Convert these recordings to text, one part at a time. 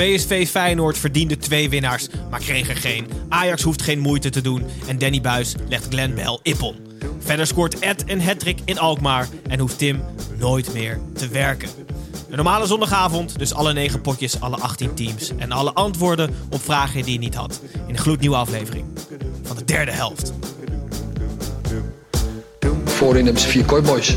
PSV Feyenoord verdiende twee winnaars, maar kreeg er geen. Ajax hoeft geen moeite te doen en Danny Buis legt Glenn Bell ippon. Verder scoort Ed een hattrick in Alkmaar en hoeft Tim nooit meer te werken. Een normale zondagavond, dus alle negen potjes, alle 18 teams. En alle antwoorden op vragen die je niet had. In een gloednieuwe aflevering van de derde helft. Voorin hebben ze vier kooiboys.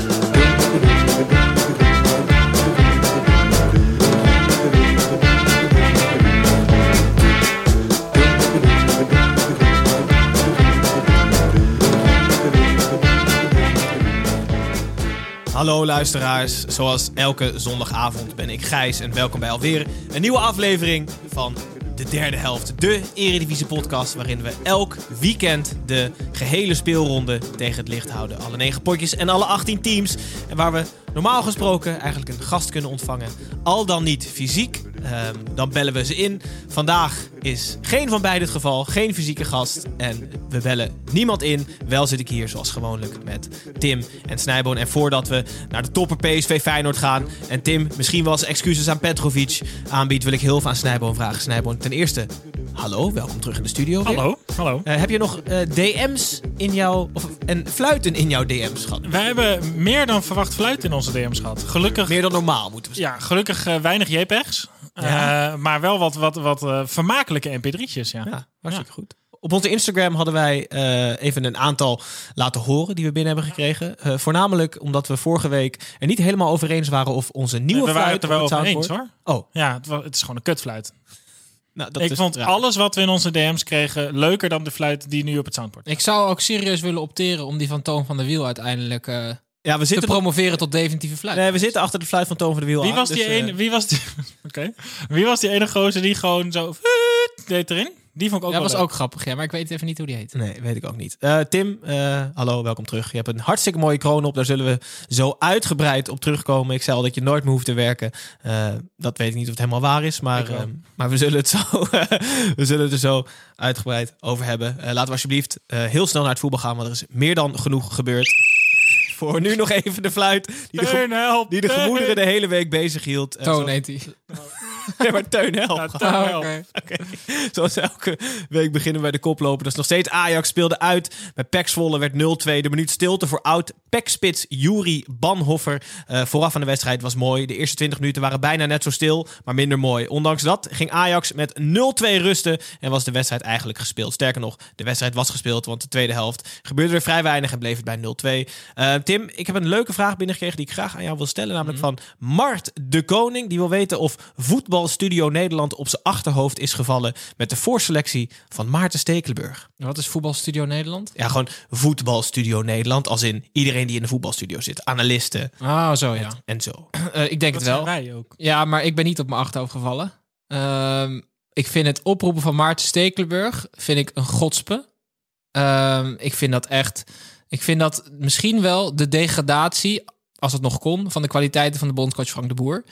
Hallo luisteraars, zoals elke zondagavond ben ik Gijs en welkom bij alweer een nieuwe aflevering van de derde helft. De Eredivisie podcast waarin we elk weekend de gehele speelronde tegen het licht houden. Alle negen potjes en alle 18 teams. En waar we normaal gesproken eigenlijk een gast kunnen ontvangen. Al dan niet fysiek, ehm, dan bellen we ze in. Vandaag is geen van beide het geval, geen fysieke gast. En we bellen niemand in. Wel zit ik hier zoals gewoonlijk met Tim en Snijboon. En voordat we naar de topper PSV Feyenoord gaan... en Tim misschien wel eens excuses aan Petrovic aanbiedt... wil ik heel veel aan Snijboon vragen. Snijboon, ten eerste, hallo, welkom terug in de studio. weer. Hallo, hallo. Eh, heb je nog eh, DM's in jouw... of en fluiten in jouw DM's gehad? Wij hebben meer dan verwacht fluit in onze DM's gehad. Gelukkig, Meer dan normaal, moeten we zeggen. ja, gelukkig eh, weinig JPEGs. Ja. Maar wel wat, wat, wat vermakelijke mp3'tjes, ja. Ja, hartstikke goed. Op onze Instagram hadden wij even een aantal laten horen die we binnen hebben gekregen. Voornamelijk omdat we vorige week er niet helemaal over eens waren of onze nieuwe we waren fluit het er wel over eens, hoor. Oh, Ja, het, het is gewoon een kutfluit. Nou, dat ik is vond raar. alles wat we in onze DM's kregen leuker dan de fluit die nu op het soundboard Ik zou ook serieus willen opteren om die van Toon van der Wiel uiteindelijk eh, Ja, we te zitten, nog- promoveren tot definitieve fluit. nee, we zitten achter de fluit van Toon van de Wiel Wie aan, was dus, die eh, ene? Wie was die? Oké. Wie was die ene gozer die gewoon zo deed erin? Die vond ik ook dat wel was leuk. ook grappig, ja, maar ik weet even niet hoe die heet. Nee, weet ik ook niet. Eh, Tim, eh, hallo, welkom terug. Je hebt een hartstikke mooie kroon op. Daar zullen we zo uitgebreid op terugkomen. Ik zei al dat je nooit meer hoeft te werken. Eh, dat weet ik niet of het helemaal waar is, maar, eh, maar we, zullen het zo, we zullen het er zo uitgebreid over hebben. Eh, laten we alsjeblieft eh, heel snel naar het voetbal gaan, want er is meer dan genoeg gebeurd. Voor nu nog even de fluit die de, die de gemoederen de hele week bezig hield. Toon heet die. Ja, maar Teun help. Ja, Teun, help. oké. Oké, Zoals elke week beginnen we bij de koploper. Dat is nog steeds Ajax speelde uit. Bij PEC Zwolle werd 0-2. De minuut stilte voor oud PEC-spits Juri Banhoffer. Eh, vooraf aan de wedstrijd was mooi. De eerste 20 minuten waren bijna net zo stil, maar minder mooi. Ondanks dat ging Ajax met 0-2 rusten en was de wedstrijd eigenlijk gespeeld. Sterker nog, de wedstrijd was gespeeld, want de tweede helft gebeurde er vrij weinig en bleef het bij 0-2. Eh, Tim, ik heb een leuke vraag binnengekregen die ik graag aan jou wil stellen. Namelijk van Mart de Koning. Die wil weten of Voetbalstudio Nederland op zijn achterhoofd is gevallen met de voorselectie van Maarten Stekelenburg. Wat is Voetbalstudio Nederland? Ja, gewoon Voetbalstudio Nederland. Als in iedereen die in de voetbalstudio zit. Analisten Ah, zo ja. en zo. Eh, ik denk Dat het wel. zijn wij ook. Ja, maar ik ben niet op mijn achterhoofd gevallen. Ehm, ik vind het oproepen van Maarten Stekelenburg vind ik een godspe. Ehm, ik vind dat echt. Ik vind dat misschien wel de degradatie, als het nog kon, van de kwaliteiten van de bondscoach Frank de Boer.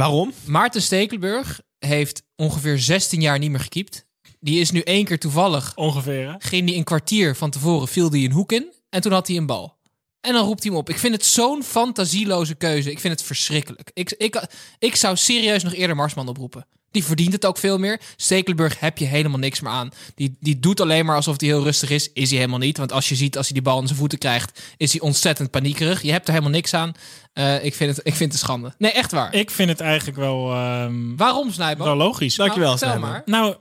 Waarom? Maarten Stekelenburg heeft ongeveer 16 jaar niet meer gekiept. Die is nu één keer toevallig. Ongeveer, hè? Ging die een kwartier van tevoren, viel die een hoek in. En toen had hij een bal. En dan roept hij hem op. Ik vind het zo'n fantasieloze keuze. Ik vind het verschrikkelijk. Ik, ik, ik zou serieus nog eerder Marsman oproepen. Die verdient het ook veel meer. Stekelenburg heb je helemaal niks meer aan. Die, die doet alleen maar alsof hij heel rustig is. Is hij helemaal niet. Want als je ziet, als hij die bal in zijn voeten krijgt, is hij ontzettend paniekerig. Je hebt er helemaal niks aan. Eh, ik, vind het, ik vind het een schande. Nee, echt waar. Ik vind het eigenlijk wel, ehm, Waarom, Snijbo? wel logisch. Dankjewel, Nou, maar. Nou,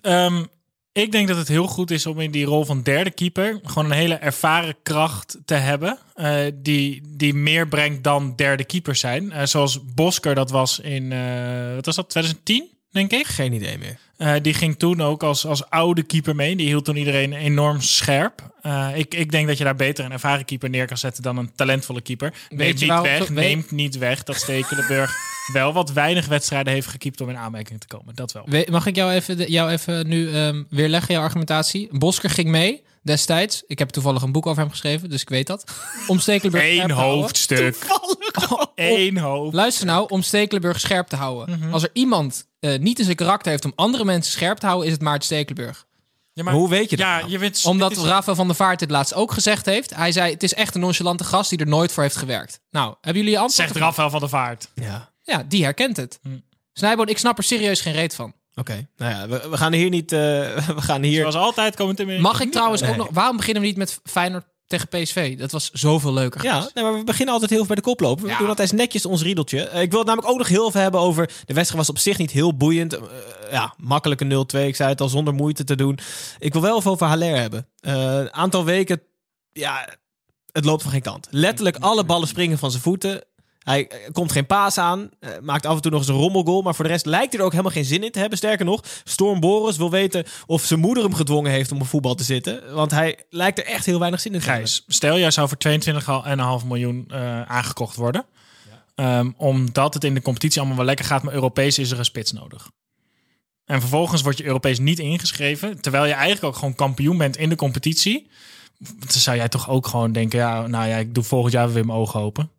ehm, Ik denk dat het heel goed is om in die rol van derde keeper gewoon een hele ervaren kracht te hebben. eh, die, die meer brengt dan derde keepers zijn. Eh, zoals Bosker dat was in, eh, wat was dat, 2010, denk ik. Geen idee meer. Eh, die ging toen ook als, als oude keeper mee. Die hield toen iedereen enorm scherp. Eh, ik, ik denk dat je daar beter een ervaren keeper neer kan zetten dan een talentvolle keeper. Neemt niet weg, neemt niet weg dat Stekelenburg wel wat weinig wedstrijden heeft gekiept om in aanmerking te komen. Dat wel. We- Mag ik jou even, jou even nu ehm, weerleggen, jouw argumentatie? Bosker ging mee destijds. Ik heb toevallig een boek over hem geschreven, dus ik weet dat. Om Stekelenburg Eén scherp te houden. hoofdstuk. Eén hoofd. Luister nou, om Stekelenburg scherp te houden. Mhm. Als er iemand eh, niet in zijn karakter heeft om andere mensen scherp te houden, is het Maarten Stekelenburg. Ja, Maar hoe weet je dat Ja, nou? je weet, Omdat is- Rafael van der Vaart dit laatst ook gezegd heeft. Hij zei, het is echt een nonchalante gast die er nooit voor heeft gewerkt. Nou, hebben jullie antwoord? Zegt Rafael van der Vaart. Ja. Ja, die herkent het. Hm. Snijboon, ik snap er serieus geen reet van. Oké. Nou ja, we, we gaan hier niet... eh, we gaan hier... Zoals altijd komen Tim Mag ik trouwens ook nog... Waarom beginnen we niet met Feyenoord tegen PSV? Dat was zoveel leuker. Ja, nee, maar we beginnen altijd heel veel bij de kop lopen. We Ja. doen altijd netjes ons riedeltje. Eh, ik wil het namelijk ook nog heel veel hebben over... De wedstrijd was op zich niet heel boeiend. Eh, ja, makkelijke 0-2. Ik zei het al, zonder moeite te doen. Ik wil wel even over Haller hebben. Eh, Een aantal weken... Ja, het loopt van geen kant. Letterlijk alle ballen springen van zijn voeten. Hij eh, komt geen paas aan. eh, maakt af en toe nog eens een rommelgoal. Maar voor de rest lijkt hij er ook helemaal geen zin in te hebben. Sterker nog, Storm Boris wil weten of zijn moeder hem gedwongen heeft om op voetbal te zitten. Want hij lijkt er echt heel weinig zin in te hebben. Gijs, stel jij zou voor 22,5 miljoen eh, aangekocht worden. Ehm, omdat het in de competitie allemaal wel lekker gaat, maar Europees is er een spits nodig. En vervolgens word je Europees niet ingeschreven, terwijl je eigenlijk ook gewoon kampioen bent in de competitie. Dan zou jij toch ook gewoon denken, ja, nou ja, ik doe volgend jaar weer mijn ogen open.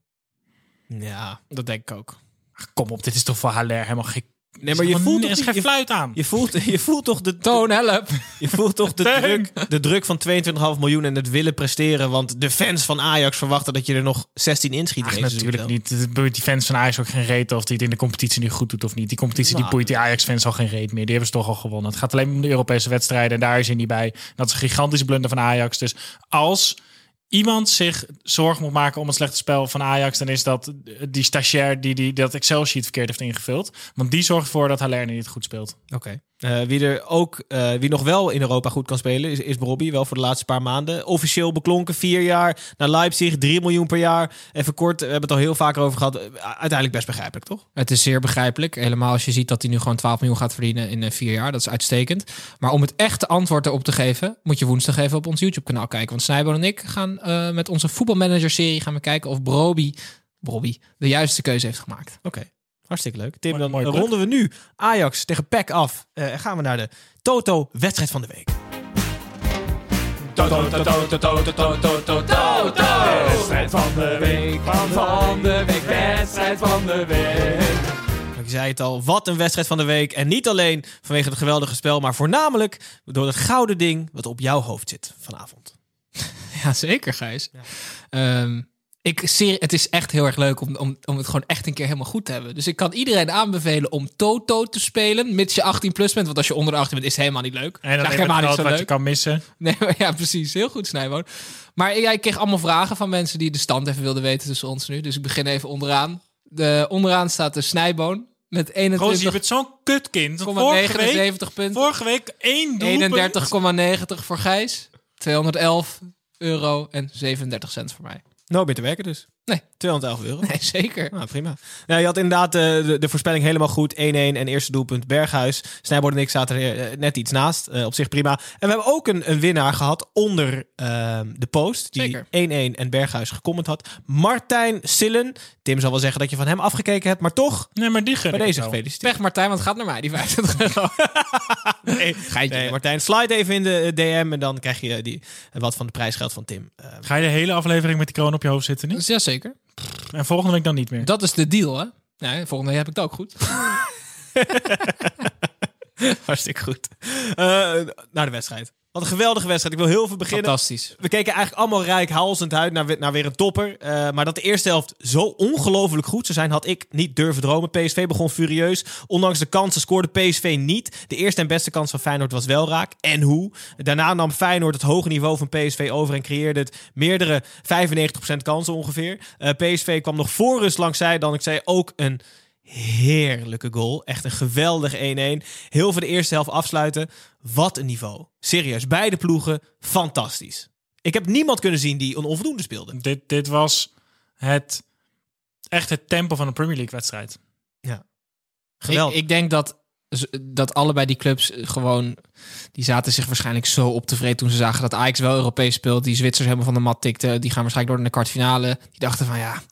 Ja, dat denk ik ook. Ach, kom op, dit is toch voor Haller helemaal gek. Nee, maar je voelt, er toch, geen je, fluit aan. je, voelt, je voelt toch de, Toon, help! je voelt toch de, druk, de druk van 22,5 miljoen en het willen presteren. Want de fans van Ajax verwachten dat je er nog 16 inschiet. Ach, natuurlijk niet. Het boeit die fans van Ajax ook geen reet of die het in de competitie nu goed doet of niet. Die competitie die Nou. boeit die Ajax-fans al geen reet meer. Die hebben ze toch al gewonnen. Het gaat alleen om de Europese wedstrijden en daar is hij niet bij. Dat is een gigantische blunder van Ajax. Dus als iemand zich zorgen moet maken om het slechte spel van Ajax, dan is dat die stagiair die, die dat Excel-sheet verkeerd heeft ingevuld. Want die zorgt ervoor dat Haller niet goed speelt. Oké. Eh, wie er ook, eh, wie nog wel in Europa goed kan spelen, is, is Bobby. Wel voor de laatste paar maanden. Officieel beklonken, vier jaar naar Leipzig, 3 miljoen per jaar. Even kort, we hebben het al heel vaker over gehad. Eh, Uiteindelijk best begrijpelijk, toch? Het is zeer begrijpelijk. Helemaal als je ziet dat hij nu gewoon 12 miljoen gaat verdienen in vier jaar. Dat is uitstekend. Maar om het echte antwoord erop te geven, moet je woensdag even op ons YouTube-kanaal kijken. Want Snijboon en ik gaan eh, met onze voetbalmanager-serie gaan we kijken of Broby, Broby de juiste keuze heeft gemaakt. Oké. Hartstikke leuk. Tim, dan mooi ronden we nu Ajax tegen PEC af. Eh, en gaan we naar de Toto wedstrijd van de week. Wedstrijd van de week, van de week, wedstrijd van de week. Ik zei het al, wat een wedstrijd van de week. En niet alleen vanwege het geweldige spel, maar voornamelijk door het gouden ding wat op jouw hoofd zit vanavond. Ja, zeker, Gijs. Ehm, ik, serie, het is echt heel erg leuk om, om, om het gewoon echt een keer helemaal goed te hebben. Dus ik kan iedereen aanbevelen om Toto te spelen, mits je 18 plus bent. Want als je onder de 18 bent, is het helemaal niet leuk. En dan Zeg, is helemaal niet zo wat je leuk. kan missen. Nee, maar ja, precies. Heel goed, Snijboon. Maar ja, ik kreeg allemaal vragen van mensen die de stand even wilden weten tussen ons nu. Dus ik begin even onderaan. De, onderaan staat de Snijboon met Roos, je 21,79 bent zo'n kutkind. Vorige week, punten. vorige week één doelpunt. 31,90 voor Gijs. 211 euro en 37 cent voor mij. Nou, te werken dus. Nee. 211 euro. Nee, zeker. Nou, prima. Nou, je had inderdaad eh, de, de voorspelling helemaal goed. 1-1 en eerste doelpunt Berghuis. Snijboord en ik zaten er eh, net iets naast. Eh, op zich prima. En we hebben ook een, een winnaar gehad onder ehm, de post. Die 1-1 en Berghuis gecomment had. Martijn Sillen. Tim zal wel zeggen dat je van hem afgekeken hebt. Maar toch, Nee, maar die bij deze gefeliciteerd. Pech Martijn, want het gaat naar mij, die 25 euro. Nee, Geintje. nee, Martijn, slide even in de DM. En dan krijg je die, wat van de prijsgeld van Tim. Eh, Ga je de hele aflevering met die kroon op je hoofd zitten nu? Dus Jazeker. En volgende week dan niet meer. Dat is de deal, hè? Nee, volgende week heb ik het ook goed. hartstikke goed. Eh, naar de wedstrijd. Wat een geweldige wedstrijd. Ik wil heel veel beginnen. Fantastisch. We keken eigenlijk allemaal rijkhalsend uit naar, naar weer een topper. Eh, maar dat de eerste helft zo ongelooflijk goed zou zijn, had ik niet durven dromen. PSV begon furieus. Ondanks de kansen scoorde PSV niet. De eerste en beste kans van Feyenoord was wel raak. En hoe? Daarna nam Feyenoord het hoge niveau van PSV over en creëerde het meerdere 95% kansen ongeveer. Eh, PSV kwam nog voor rust langs zij dan. Ik zei ook een heerlijke goal. Echt een geweldige 1-1. Heel voor de eerste helft afsluiten. Wat een niveau. Serieus, beide ploegen fantastisch. Ik heb niemand kunnen zien die een onvoldoende speelde. Dit, dit was het, echt het tempo van een Premier League wedstrijd. Geweldig. Ik, ik denk dat, dat allebei die clubs gewoon... Die zaten zich waarschijnlijk zo op tevreden toen ze zagen dat Ajax wel Europees speelt. Die Zwitsers helemaal van de mat tikten. Die gaan waarschijnlijk door naar de kwartfinale. Die dachten van ja,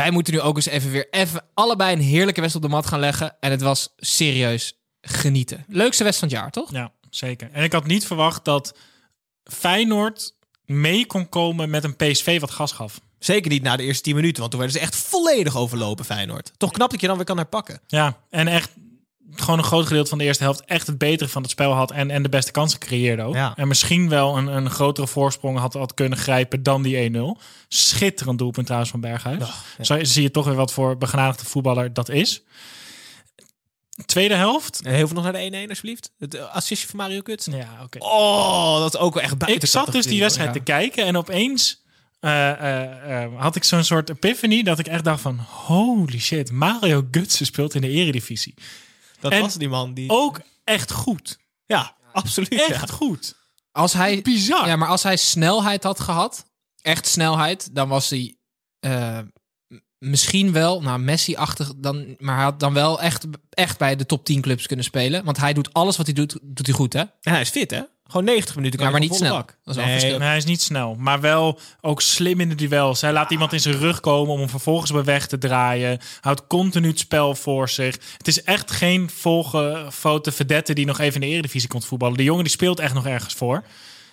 wij moeten nu ook eens even weer even allebei een heerlijke wedstrijd op de mat gaan leggen. En het was serieus genieten. Leukste wedstrijd van het jaar, toch? Ja, zeker. En ik had niet verwacht dat Feyenoord mee kon komen met een PSV wat gas gaf. Zeker niet na de eerste 10 minuten, want toen werden ze echt volledig overlopen, Feyenoord. Toch knap dat je dan weer kan herpakken. Ja, en echt gewoon een groot gedeelte van de eerste helft echt het betere van het spel had en, en de beste kansen creëerde ook. Ja. En misschien wel een, een grotere voorsprong had, had kunnen grijpen dan die 1-0. Schitterend doelpunt trouwens van Berghuis. Zo zie je toch weer wat voor begenadigde voetballer dat is. Tweede helft. Heel veel nog naar de 1-1 alsjeblieft. Het eh, assistje van Mario Kuts. Ja, oké. Oh, dat is ook wel echt buiten. Ik zat dus die wedstrijd te kijken en opeens eh, eh, had ik zo'n soort epiphany dat ik echt dacht van holy shit, Mario Götze speelt in de eredivisie. Dat En was die man die... Ook echt goed. Ja, absoluut. Echt ja. goed. Als hij, Bizar. ja, maar als hij snelheid had gehad, echt snelheid, dan was hij eh, misschien wel, nou Messi-achtig, dan, maar hij had dan wel echt, echt bij de top 10 clubs kunnen spelen. Want hij doet alles wat hij doet, doet hij goed, hè? En hij is fit, hè? Gewoon 90 minuten. Kan Ja, maar hij niet snel. bak. Dat is Nee, hij is niet snel, maar wel ook slim in de duels. Hij laat iemand in zijn rug komen om hem vervolgens bij weg te draaien. Houdt continu het spel voor zich. Het is echt geen volgefoten vedette die nog even in de eredivisie komt voetballen. De jongen die speelt echt nog ergens voor.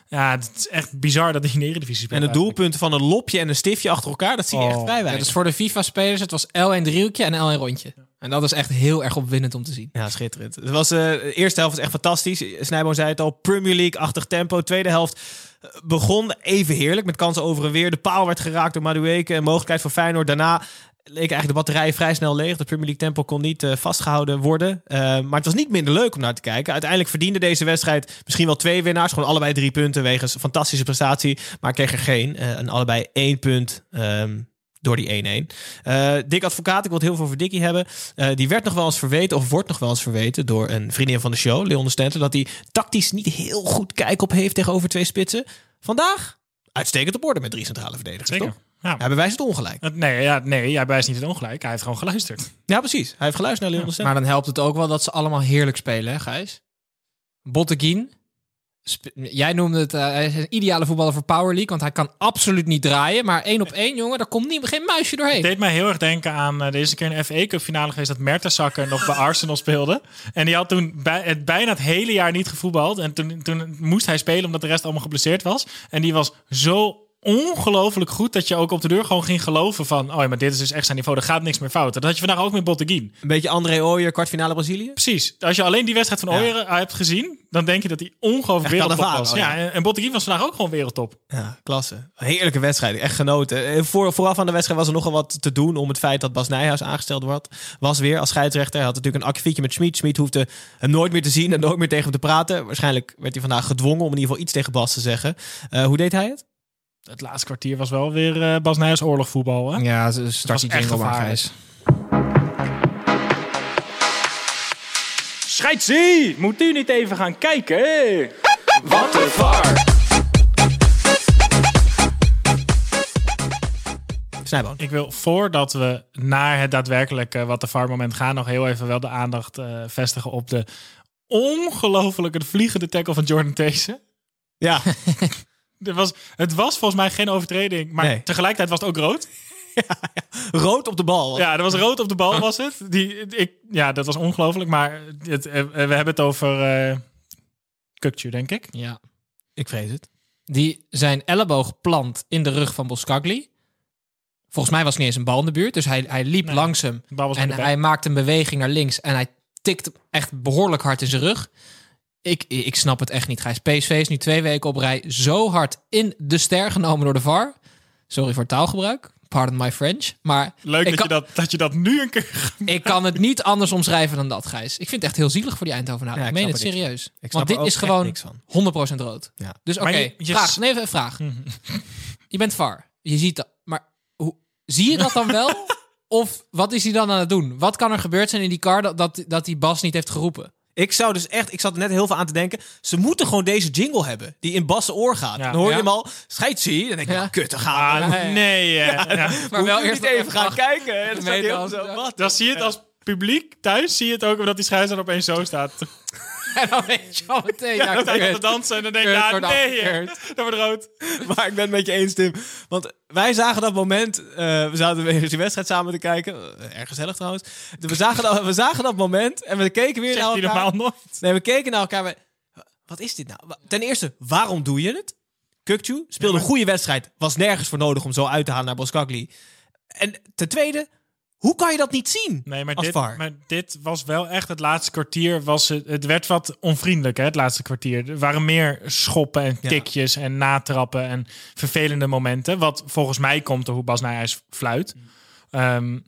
Ja, het is echt bizar dat hij in de eredivisie speelt. En de eigenlijk. doelpunten van een lopje en een stiftje achter elkaar, dat zie je Oh. echt vrij Ja, weinig. dus voor de FIFA-spelers, het was L1 driehoekje en L1 rondje. En dat is echt heel erg opwindend om te zien. Ja, schitterend. Het was, eh, de eerste helft was echt fantastisch. Snijboom zei het al, Premier League-achtig tempo. Tweede helft eh, begon even heerlijk met kansen over en weer. De paal werd geraakt door Madueke. Een mogelijkheid voor Feyenoord. Daarna leek eigenlijk de batterij vrij snel leeg. De Premier League tempo kon niet eh, vastgehouden worden. Maar het was niet minder leuk om naar te kijken. Uiteindelijk verdiende deze wedstrijd misschien wel twee winnaars. Gewoon allebei drie punten wegens fantastische prestatie. Maar kreeg er geen. En allebei één punt ehm, door die 1-1. Eh Dick Advocaat, ik wil het heel veel over Dickie hebben. Eh, die werd nog wel eens verweten, of wordt nog wel eens verweten... door een vriendin van de show, Leon de Stenten... dat hij tactisch niet heel goed kijk op heeft tegenover twee spitsen. Vandaag uitstekend op orde met drie centrale verdedigers, Zeker. toch? Ja. Ja, bewijst het ongelijk. Nee, ja, nee, hij wijst niet het ongelijk. Hij heeft gewoon geluisterd. Ja, precies. Hij heeft geluisterd naar Leon de Stenten. Maar dan helpt het ook wel dat ze allemaal heerlijk spelen, hè Gijs? Botteguin. Jij noemde het, eh, hij is een ideale voetballer voor Power League, want hij kan absoluut niet draaien. Maar één op één, jongen, daar komt niet, geen muisje Het doorheen. deed mij heel erg denken aan uh, deze keer een FA Cup finale geweest dat Mertesacker nog bij Arsenal speelde. En die had toen bij, het bijna het hele jaar niet gevoetbald. En toen, toen moest hij spelen omdat de rest allemaal geblesseerd was. En die was zo ongelooflijk goed dat je ook op de deur gewoon ging geloven van... oh ja, maar dit is dus echt zijn niveau, er gaat niks meer fout. Dat had je vandaag ook met Botteguin. Een beetje André Ooyer, kwartfinale Brazilië. Precies. Als je alleen die wedstrijd van. Ooyer eh, hebt gezien... dan denk je dat hij ongelooflijk wereldtop was. ja. Ja, en- Botteguin was vandaag ook gewoon wereldtop. Ja, klasse. Heerlijke wedstrijd. Echt genoten. Eh, Voor, vooraf aan de wedstrijd was er nogal wat te doen om het feit dat Bas Nijhuis aangesteld wordt. Was weer als scheidsrechter. Hij had natuurlijk een akkefietje met Schmid. Schmid hoefde hem nooit meer te zien en nooit meer tegen hem te praten. Waarschijnlijk werd hij vandaag gedwongen om in ieder geval iets tegen Bas te zeggen. Eh, hoe deed hij het? Het laatste kwartier was wel weer eh Bas Nijers oorlogvoetbal. Hè? Ja, ze- start die was echt jingle maar. Gijs. Scheidsie, moet u niet even gaan kijken? Wat een var. Snijboon. Ik wil voordat we naar het daadwerkelijke wat de VAR moment gaan, nog heel even wel de aandacht eh, vestigen op de ongelofelijke vliegende tackle van Jordan These. Ja, Er was, het was volgens mij geen overtreding, maar Nee. tegelijkertijd was het ook rood. rood op de bal. Ja, er was rood op de bal, was het. Die, ik, ja, dat was ongelooflijk, maar het, eh, we hebben het over eh Kukcu, denk ik. Ja. Ik vrees het. Die zijn elleboog plant in de rug van Boskagli. Volgens mij was er niet eens een bal in de buurt. Dus hij, hij liep Nee. langs hem. En hij maakte een beweging naar links. En hij tikte echt behoorlijk hard in zijn rug. Ik, ik snap het echt niet, Gijs. PSV is nu twee weken op rij zo hard in de ster genomen door de VAR. Sorry voor het taalgebruik. Pardon my French. Maar Leuk ik dat kan, je dat, dat je dat nu een keer... ik kan het niet anders omschrijven dan dat, Gijs. Ik vind het echt heel zielig voor die Eindhovenaren. Ja, ik ik meen het er serieus. Ik snap Want dit is gewoon niks van. 100% rood. Ja. Dus oké, je- vraag. Nee, even een vraag. Je bent VAR. Je ziet dat. Maar hoe, zie je dat dan wel? Of wat is hij dan aan het doen? Wat kan er gebeurd zijn in die car dat, dat, dat die Bas niet heeft geroepen? Ik zou dus echt, ik zat er net heel veel aan te denken. Ze moeten gewoon deze jingle hebben. Die in Basse oor gaat. Ja. dan hoor je Ja. hem al. Scheidsie. Dan denk ik, Ja. ja. kut, dan gaan we. Ah, nee, ja. Maar wel eerst even gaan kijken. En dan zo, wat? Dan zie je het als publiek thuis, zie je het ook dat die scheidsrechter opeens zo staat. En dan weet je al meteen. Ja, Dan sta je kut. te dansen en dan denk je, ja, wordt nee, dat wordt rood. Maar ik ben het met je eens, Tim. Want wij zagen dat moment. eh, we zaten weer die wedstrijd samen te kijken. Eh, erg gezellig trouwens. We zagen, dat, we zagen dat moment en we keken weer naar elkaar. normaal nooit. Nee, we keken naar elkaar. We, wat is dit nou? Ten eerste, waarom doe je het? Kukcu speelde een goede wedstrijd. Was nergens voor nodig om zo uit te halen naar Boskagli. En ten tweede, hoe kan je dat niet zien Nee, maar dit, maar dit was wel echt het laatste kwartier. Was het, het werd wat onvriendelijk, hè, het laatste kwartier. Er waren meer schoppen en Ja. tikjes en natrappen en vervelende momenten. Wat volgens mij komt door hoe Bas Nijhuis fluit. Mm. Ehm,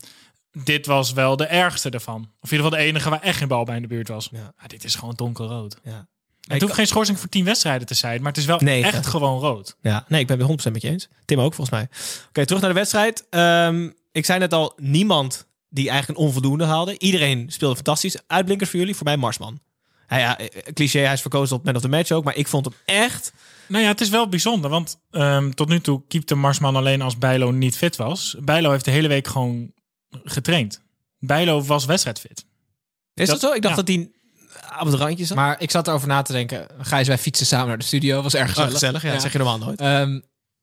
dit was wel de ergste ervan. Of in ieder geval de enige waar echt geen bal bij in de buurt was. Ja. Ah, dit is gewoon donkerrood. Ja. Het hoeft geen schorsing voor tien wedstrijden te zijn, maar het is wel echt gewoon rood. Ja, nee, ik ben het 100% met je eens. Tim ook, volgens mij. Oké, terug naar de wedstrijd. Ehm, ik zei net al, niemand die eigenlijk een onvoldoende haalde. Iedereen speelde fantastisch. Uitblinkers voor jullie, voor mij Marsman. Hij, ja, eh, cliché, hij is verkozen tot man of the match ook. Maar ik vond hem echt... Nou ja, het is wel bijzonder, want ehm, tot nu toe keepte Marsman alleen als Bijlo niet fit was. Bijlo heeft de hele week gewoon getraind. Bijlo was wedstrijdfit. Is dat, Dat- zo? Ik dacht ja. dat hij op het randje zat. Maar ik zat erover na te denken. Gijs, wij fietsen samen naar de studio. Was erg Oh, gezellig. gezellig, ja, dat zeg je normaal nooit. Ehm,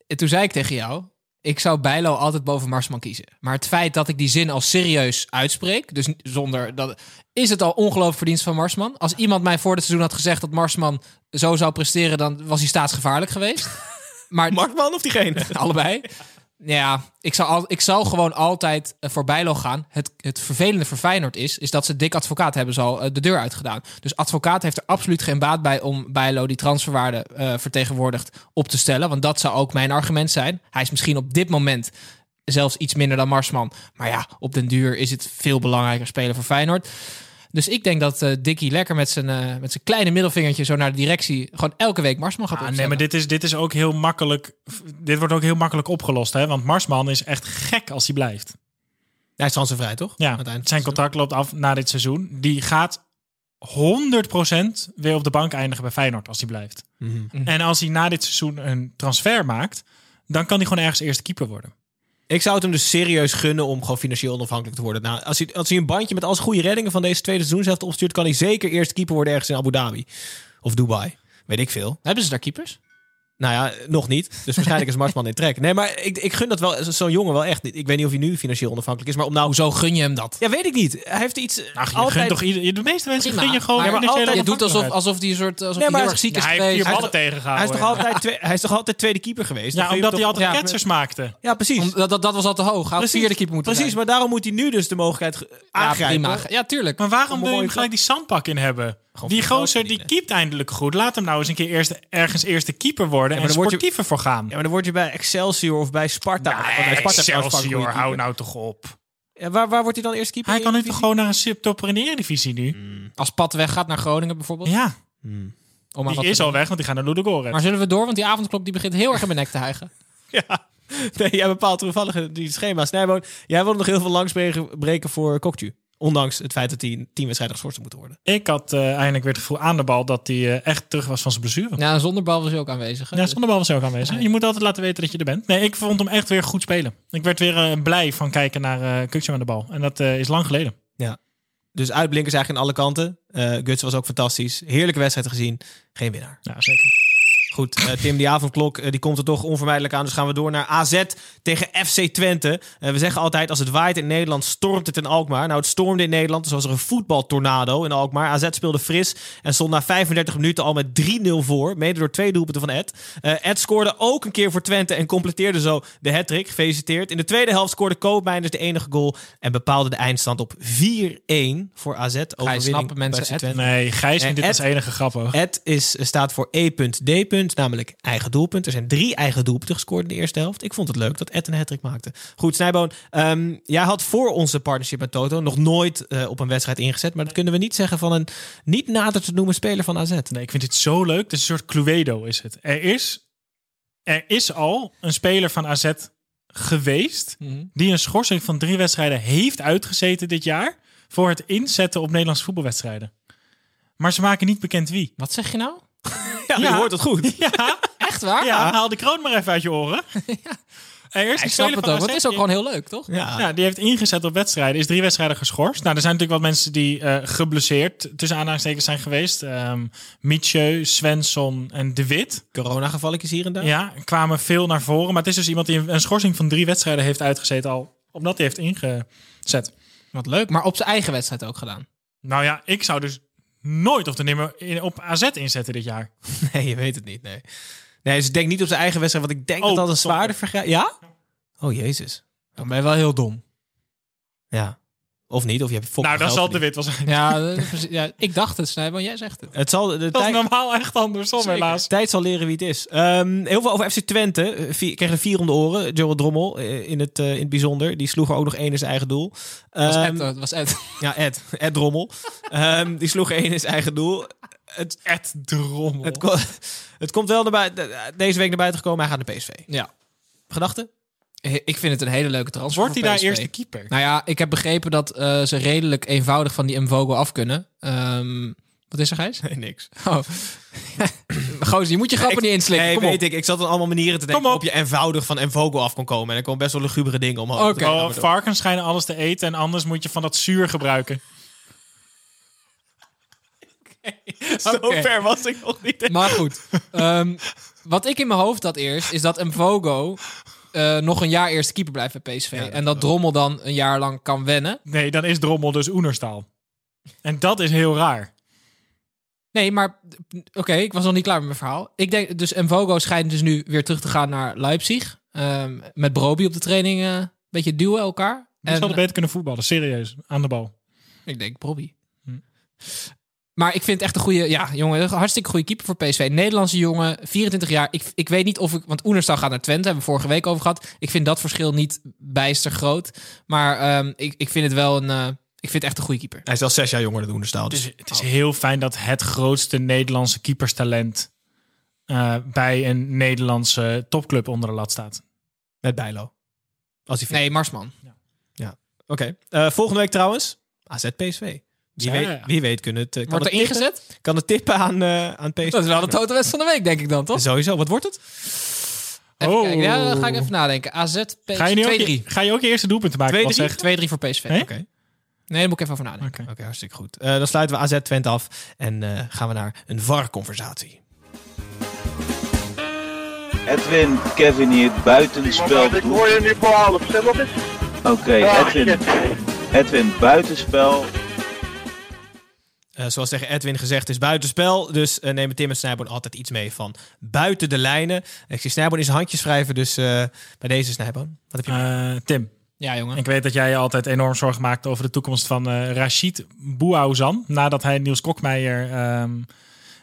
en toen zei ik tegen jou, ik zou Bijlo altijd boven Marsman kiezen. Maar het feit dat ik die zin al serieus uitspreek, dus zonder dat, is het al ongelooflijk verdienst van Marsman. Als iemand mij voor het seizoen had gezegd dat Marsman zo zou presteren, dan was hij staatsgevaarlijk geweest. Maar Markman of diegene? allebei. Ja, ik zal, al, ik zal gewoon altijd eh, voor Bijlo gaan. Het, het vervelende voor Feyenoord is, is dat ze dik advocaat hebben ze al eh, de deur uitgedaan. Dus advocaat heeft er absoluut geen baat bij om Bijlo die transferwaarde eh, vertegenwoordigd op te stellen. Want dat zou ook mijn argument zijn. Hij is misschien op dit moment zelfs iets minder dan Marsman. Maar ja, op den duur is het veel belangrijker spelen voor Feyenoord. Dus ik denk dat eh Dickie lekker met zijn, eh, met zijn kleine middelvingertje zo naar de directie gewoon elke week Marsman gaat Ah, nee, maar dit is, dit is ook heel makkelijk. Dit wordt ook heel makkelijk opgelost, hè? Want Marsman is echt gek als hij blijft. Hij is transfervrij, toch? Ja, zijn contract loopt af na dit seizoen. Die gaat 100% weer op de bank eindigen bij Feyenoord als hij blijft. Mhm. En als hij na dit seizoen een transfer maakt, dan kan hij gewoon ergens eerste keeper worden. Ik zou het hem dus serieus gunnen om gewoon financieel onafhankelijk te worden. Nou, als, hij, als hij een bandje met al zijn goede reddingen van deze tweede seizoenshelft opstuurt, kan hij zeker eerst keeper worden ergens in Abu Dhabi. Of Dubai. Weet ik veel. Hebben ze daar keepers? Nou ja, nog niet. Dus waarschijnlijk is Marsman in trek. Nee, maar ik, ik gun dat wel zo'n jongen wel echt niet. Ik weet niet of hij nu financieel onafhankelijk is, maar om nou... Hoezo gun je hem dat? Ja, weet ik niet. Hij heeft iets... Ach, je altijd... gunt toch ieder, de meeste mensen Prima, gun je gewoon maar- altijd- Je doet alsof, alsof hij een soort alsof Nee, hij maar heel hij erg ziek Ja, is hij heeft ballen Hij tegengehouden. is, toch altijd twee, hij is toch altijd tweede keeper geweest? Ja, omdat hij toch- altijd ja, ketsers maakte. Ja, precies. Om- dat, dat, dat was al te hoog. Hij had vierde keeper moeten Precies, zijn. maar daarom moet hij nu dus de mogelijkheid aangrijpen. prima. Ja, tuurlijk. Maar waarom wil je hem gelijk die zandpak in hebben? Die gozer die keept eindelijk goed. Laat hem nou eens een keer eerst, ergens eerste keeper worden maar en dan word je- sportiever voor gaan. Ja, maar dan word je bij Excelsior of bij Sparta. Ja, bij Sparta Excelsior, hou nou toch op. Ja, waar, waar wordt hij dan eerst keeper? Hij kan nu toch gewoon naar een subtopper in de Eredivisie nu? Als Pat weggaat naar Groningen bijvoorbeeld. Ja, om maar die is al weg, want die gaan naar Ludogorets. Maar zullen we door? Want die avondklok die begint heel erg in mijn nek te hijgen. Ja. Nee, jij bepaalt toevallig die schema. Snijboon, jij wilde nog heel veel langs breken- breken voor Kokju. Ondanks het feit dat hij tien wedstrijden geschorst moet worden. Ik had eh, eindelijk weer het gevoel aan de bal dat hij eh, echt terug was van zijn blessure. Ja, zonder bal was hij ook aanwezig. hè? Ja, zonder bal was hij ook aanwezig. Je moet altijd laten weten dat je er bent. Nee, ik vond hem echt weer goed spelen. Ik werd weer eh, blij van kijken naar uh, Kukje aan de bal. En dat eh, is lang geleden. Dus uitblinkers eigenlijk aan alle kanten. Eh Guts was ook fantastisch. Heerlijke wedstrijd gezien. Geen winnaar. Ja, zeker. Goed, eh, Tim, die avondklok eh, die komt er toch onvermijdelijk aan. Dus gaan we door naar AZ tegen FC Twente. Eh, we zeggen altijd, als het waait in Nederland, stormt het in Alkmaar. Nou, het stormde in Nederland. Dus was er een voetbaltornado in Alkmaar. AZ speelde fris en stond na 35 minuten al met 3-0 voor. Mede door twee doelpunten van Ed. Eh, Ed scoorde ook een keer voor Twente en completeerde zo de hat-trick. Gefeliciteerd. In de tweede helft scoorde Koopmeiners de enige goal. En bepaalde de eindstand op 4-1 voor AZ. Overwinning snappen mensen Ed? Nee, Gijs vindt dit Ed- als enige grappig. Het is, staat voor E.D. namelijk eigen doelpunt. Er zijn drie eigen doelpunten gescoord in de eerste helft. Ik vond het leuk dat Ed een hat maakte. Goed, Snijboon. ehm, jij had voor onze partnership met Toto nog nooit eh, op een wedstrijd ingezet. Maar dat kunnen we niet zeggen van een niet nader te noemen speler van AZ. Nee, ik vind dit zo leuk. Het is een soort Cluedo is het. Er is, er is al een speler van AZ geweest Mhm. die een schorsing van drie wedstrijden heeft uitgezeten dit jaar voor het inzetten op Nederlandse voetbalwedstrijden. Maar ze maken niet bekend wie. Wat zeg je nou? Ja. Ja, je hoort het goed. Ja, Echt waar? ja haal de kroon maar even uit je oren. Is Ik snap het ook, want het is ook gewoon heel leuk, toch? Ja. Ja, die heeft ingezet op wedstrijden. Is drie wedstrijden geschorst. Nou, er zijn natuurlijk wat mensen die eh, geblesseerd tussen aanhalingstekens zijn geweest. Ehm Mietje, Svensson en De Wit. Coronagevalletjes hier en daar. Ja, kwamen veel naar voren. Maar het is dus iemand die een, een schorsing van drie wedstrijden heeft uitgezeten al. Omdat hij heeft ingezet. Wat leuk. Maar op zijn eigen wedstrijd ook gedaan. Nou ja, ik zou dus nooit of de nimmer in, op AZ inzetten dit jaar. Nee, je weet het niet. Nee. Nee, dus ik denk niet op zijn eigen wedstrijd, want ik denk Oh, dat dat een zwaarder vergrijp. Ja? Oh, jezus. Dan ben je wel heel dom. Ja. Of niet, of je hebt nou, dan zal De Wit zijn. Ja, ja ik dacht het, Snijboon. Jij zegt het. Het zal de Dat is tijd, normaal echt andersom, Zeker. helaas. de tijd zal leren wie het is. Ehm, heel veel over FC Twente. Eh, Vier, kreeg er vier om de oren. Joel Drommel eh, in het, eh, in het bijzonder. Die sloeg er ook nog één in zijn eigen doel. Was Ehm, Ed, dat was Ed. Ja, Ed. Ed Drommel. Ehm, die sloeg er één in zijn eigen doel. Het, Ed Drommel. het, ko- het komt wel naar buiten, deze week naar buiten gekomen. Hij gaat naar PSV. Ja. Gedachten? Ik vind het een hele leuke transfer Wordt hij daar eerste keeper? Nou ja, ik heb begrepen dat eh, ze redelijk eenvoudig van die Mvogo af kunnen. Ehm, wat is er, Gijs? Nee, niks. Oh. Gozer, je moet je grappen Ik- niet inslikken. Nee, Kom op. weet ik. Ik zat aan allemaal manieren te denken Kom op. waarop je eenvoudig van Envogo af kon komen. En er komen best wel lugubere dingen omhoog. Oké. Oh, varkens schijnen alles te eten en anders moet je van dat zuur gebruiken. Zo Oké. ver was ik nog niet. Maar goed. Ehm, wat ik in mijn hoofd had eerst, is dat Mvogo eh, nog een jaar eerste keeper blijft bij PSV. en dat Drommel dan een jaar lang kan wennen. Nee, dan is Drommel dus Oenerstaal. En dat is heel raar. Nee, maar oké, ik was nog niet klaar met mijn verhaal. Ik denk dus Mvogo schijnt dus nu weer terug te gaan naar Leipzig. Ehm, met Broby op de training eh, een beetje duwen elkaar. Die En- zouden beter kunnen voetballen, serieus, aan de bal. Ik denk Broby. Hm. Maar ik vind het echt een goede, ja, jongen, een hartstikke goede keeper voor PSV. Nederlandse jongen, 24 jaar. Ik, ik weet niet of ik, want Oenerstal gaat naar Twente, hebben we vorige week over gehad. Ik vind dat verschil niet bijster groot. Maar ehm, ik, ik vind het wel een, eh, ik vind het echt een goede keeper. Hij is al zes jaar jonger dan Oenerstal. Het Dus is, het is heel fijn dat het grootste Nederlandse keeperstalent eh, bij een Nederlandse topclub onder de lat staat. met Bijlo. Als hij Nee, Marsman. Oké. Eh, volgende week trouwens. AZ PSV. Wie, Ja. weet, wie weet kunnen het, eh, kan Wordt er het tippen, ingezet? kan het tippen aan, eh, aan PSV. Dat is wel de totaalwedstrijd van de week, denk ik dan, toch? Sowieso. Wat wordt het? Even Oh. kijken. Ja, dan ga ik even nadenken. AZ, PSV, Ga je, nu ook 2-3. je, ga je ook je eerste doelpunten maken? 2-3? Wat zeg? 2-3 voor PSV. Oké. Nee, daar moet ik even over nadenken. Oké. Hartstikke goed. Eh, dan sluiten we AZ Twente af en eh, gaan we naar een VAR-conversatie. Edwin, Kevin hier, buitenspel. Ik hoor je nu voor half. Zeg wat is? Oké, Edwin, Edwin, buitenspel. Eh, zoals tegen Edwin gezegd, is buitenspel. Dus uh, nemen Tim en Snijboon altijd iets mee van buiten de lijnen. Ik zie Snijboon in zijn handjes wrijven, dus uh, bij deze Snijboon. Wat heb je? Tim. Ja, jongen. Ik weet dat jij je altijd enorm zorgen maakt over de toekomst van Rashid Bouaouzan. Nadat hij Niels Kokmeijer um,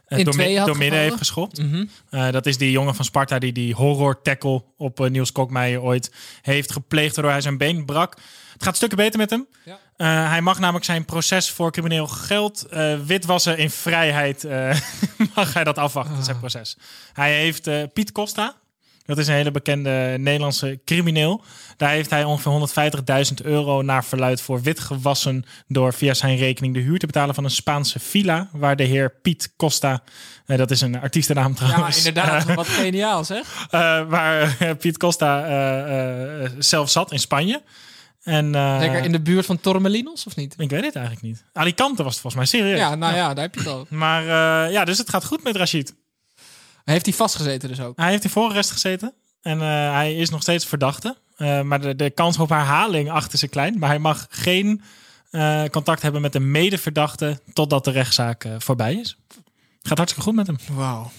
in door, midden heeft geschopt. Mm -hmm. uh, dat is die jongen van Sparta die die horror tackle op Niels Kokmeijer ooit heeft gepleegd, waardoor hij zijn been brak. Het gaat stukken beter met hem. Ja. Uh, hij mag namelijk zijn proces voor crimineel geld uh, witwassen in vrijheid. Uh, mag hij dat afwachten, ah. zijn proces. Hij heeft Piet Costa. Dat is een hele bekende Nederlandse crimineel. Daar heeft hij ongeveer 150.000 euro naar verluid voor witgewassen. door via zijn rekening de huur te betalen van een Spaanse villa. Waar de heer Piet Costa. Dat is een artiestennaam trouwens. Ja, inderdaad. wat geniaal zeg. Waar Piet Costa zelf zat in Spanje. En, uh, Lekker in de buurt van Torremolinos, of niet? Ik weet het eigenlijk niet. Alicante was het volgens mij, serieus. Ja, nou ja, ja daar heb je het al. Maar uh, ja, dus het gaat goed met Rashid. Heeft hij vastgezeten dus ook? Hij heeft in voorarrest gezeten. En uh, hij is nog steeds verdachte. Uh, maar de, de kans op herhaling achter ze klein. Maar hij mag geen uh, contact hebben met de medeverdachte totdat de rechtszaak voorbij is. Gaat hartstikke goed met hem. Wauw.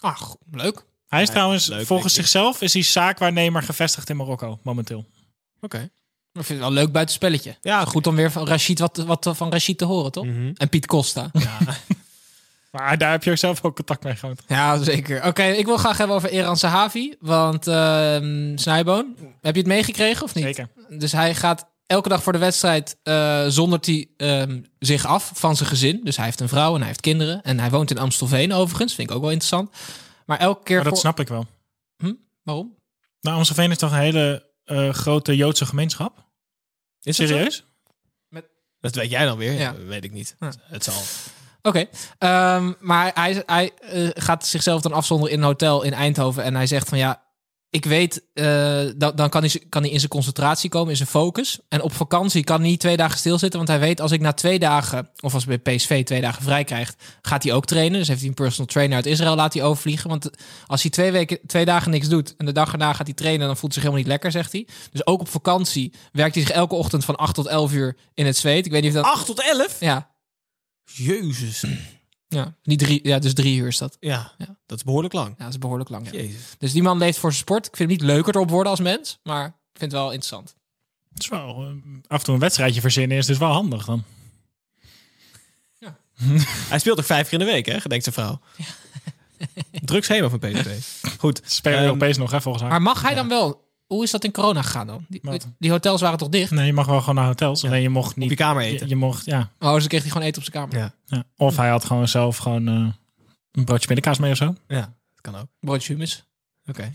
Ach, leuk. Hij is Ja, trouwens, leuk, volgens zichzelf, is hij zaakwaarnemer gevestigd in Marokko momenteel. Oké. Okay. Ik vind het wel een leuk buitenspelletje. Ja, goed om weer van Rashid wat, wat van Rashid te horen, toch? Mm -hmm. En Piet Costa. Ja. maar daar heb je ook zelf ook contact mee gehad. Ja, zeker. Oké, okay, ik wil graag hebben over Eran Sahavi. Want uh, Snijboon, heb je het meegekregen of niet? Zeker. Dus hij gaat elke dag voor de wedstrijd uh, zondert hij uh, zich af van zijn gezin. Dus hij heeft een vrouw en hij heeft kinderen. En hij woont in Amstelveen overigens. Vind ik ook wel interessant. Maar elke keer... Maar dat voor... snap ik wel. Hm? Waarom? Nou, Amstelveen is toch een hele eh, grote Joodse gemeenschap. Is dat? Serieus? Dat weet jij dan weer. Ja. Weet ik niet. Ja. Het zal. Oké, ehm, maar hij, hij eh, gaat zichzelf dan afzonderen in een hotel in Eindhoven. En hij zegt van ja, ik weet, eh, dan, dan kan, hij, kan hij in zijn concentratie komen, in zijn focus. En op vakantie kan hij niet twee dagen stilzitten. Want hij weet, als ik na twee dagen, of als bij PSV twee dagen vrij krijgt, gaat hij ook trainen. Dus heeft hij een personal trainer uit Israël laat hij overvliegen. Want als hij twee, weken, twee dagen niks doet en de dag erna gaat hij trainen, dan voelt hij zich helemaal niet lekker, zegt hij. Dus ook op vakantie werkt hij zich elke ochtend van 8 tot 11 uur in het zweet. Ik weet niet of dat... 8 tot 11? Ja, Jezus. Ja, niet drie, ja, dus drie uur is dat. Ja, Ja. dat is behoorlijk lang. Ja, dat is behoorlijk lang. Ja. Dus die man leeft voor zijn sport. Ik vind hem niet leuker erop worden als mens, maar ik vind het wel interessant. Het is wel, eh, af en toe een wedstrijdje verzinnen is dus wel handig dan. Hij speelt ook vijf keer in de week, hè? Gedenkt zijn vrouw. Druk schema van PSV. Goed. Spelen Ehm, Europees nog, hè, volgens haar. Maar mag hij dan wel? Hoe is dat in corona gegaan dan? Die, die hotels waren toch dicht? Nee, je mag wel gewoon naar hotels. Alleen je mocht Op niet... je kamer eten. je mocht, ja. Oh, dus dan kreeg hij gewoon eten op zijn kamer. Ja. ja. Of hij had gewoon zelf gewoon eh, een broodje pindakaas mee of zo. Ja, dat kan ook. Broodje hummus. Oké.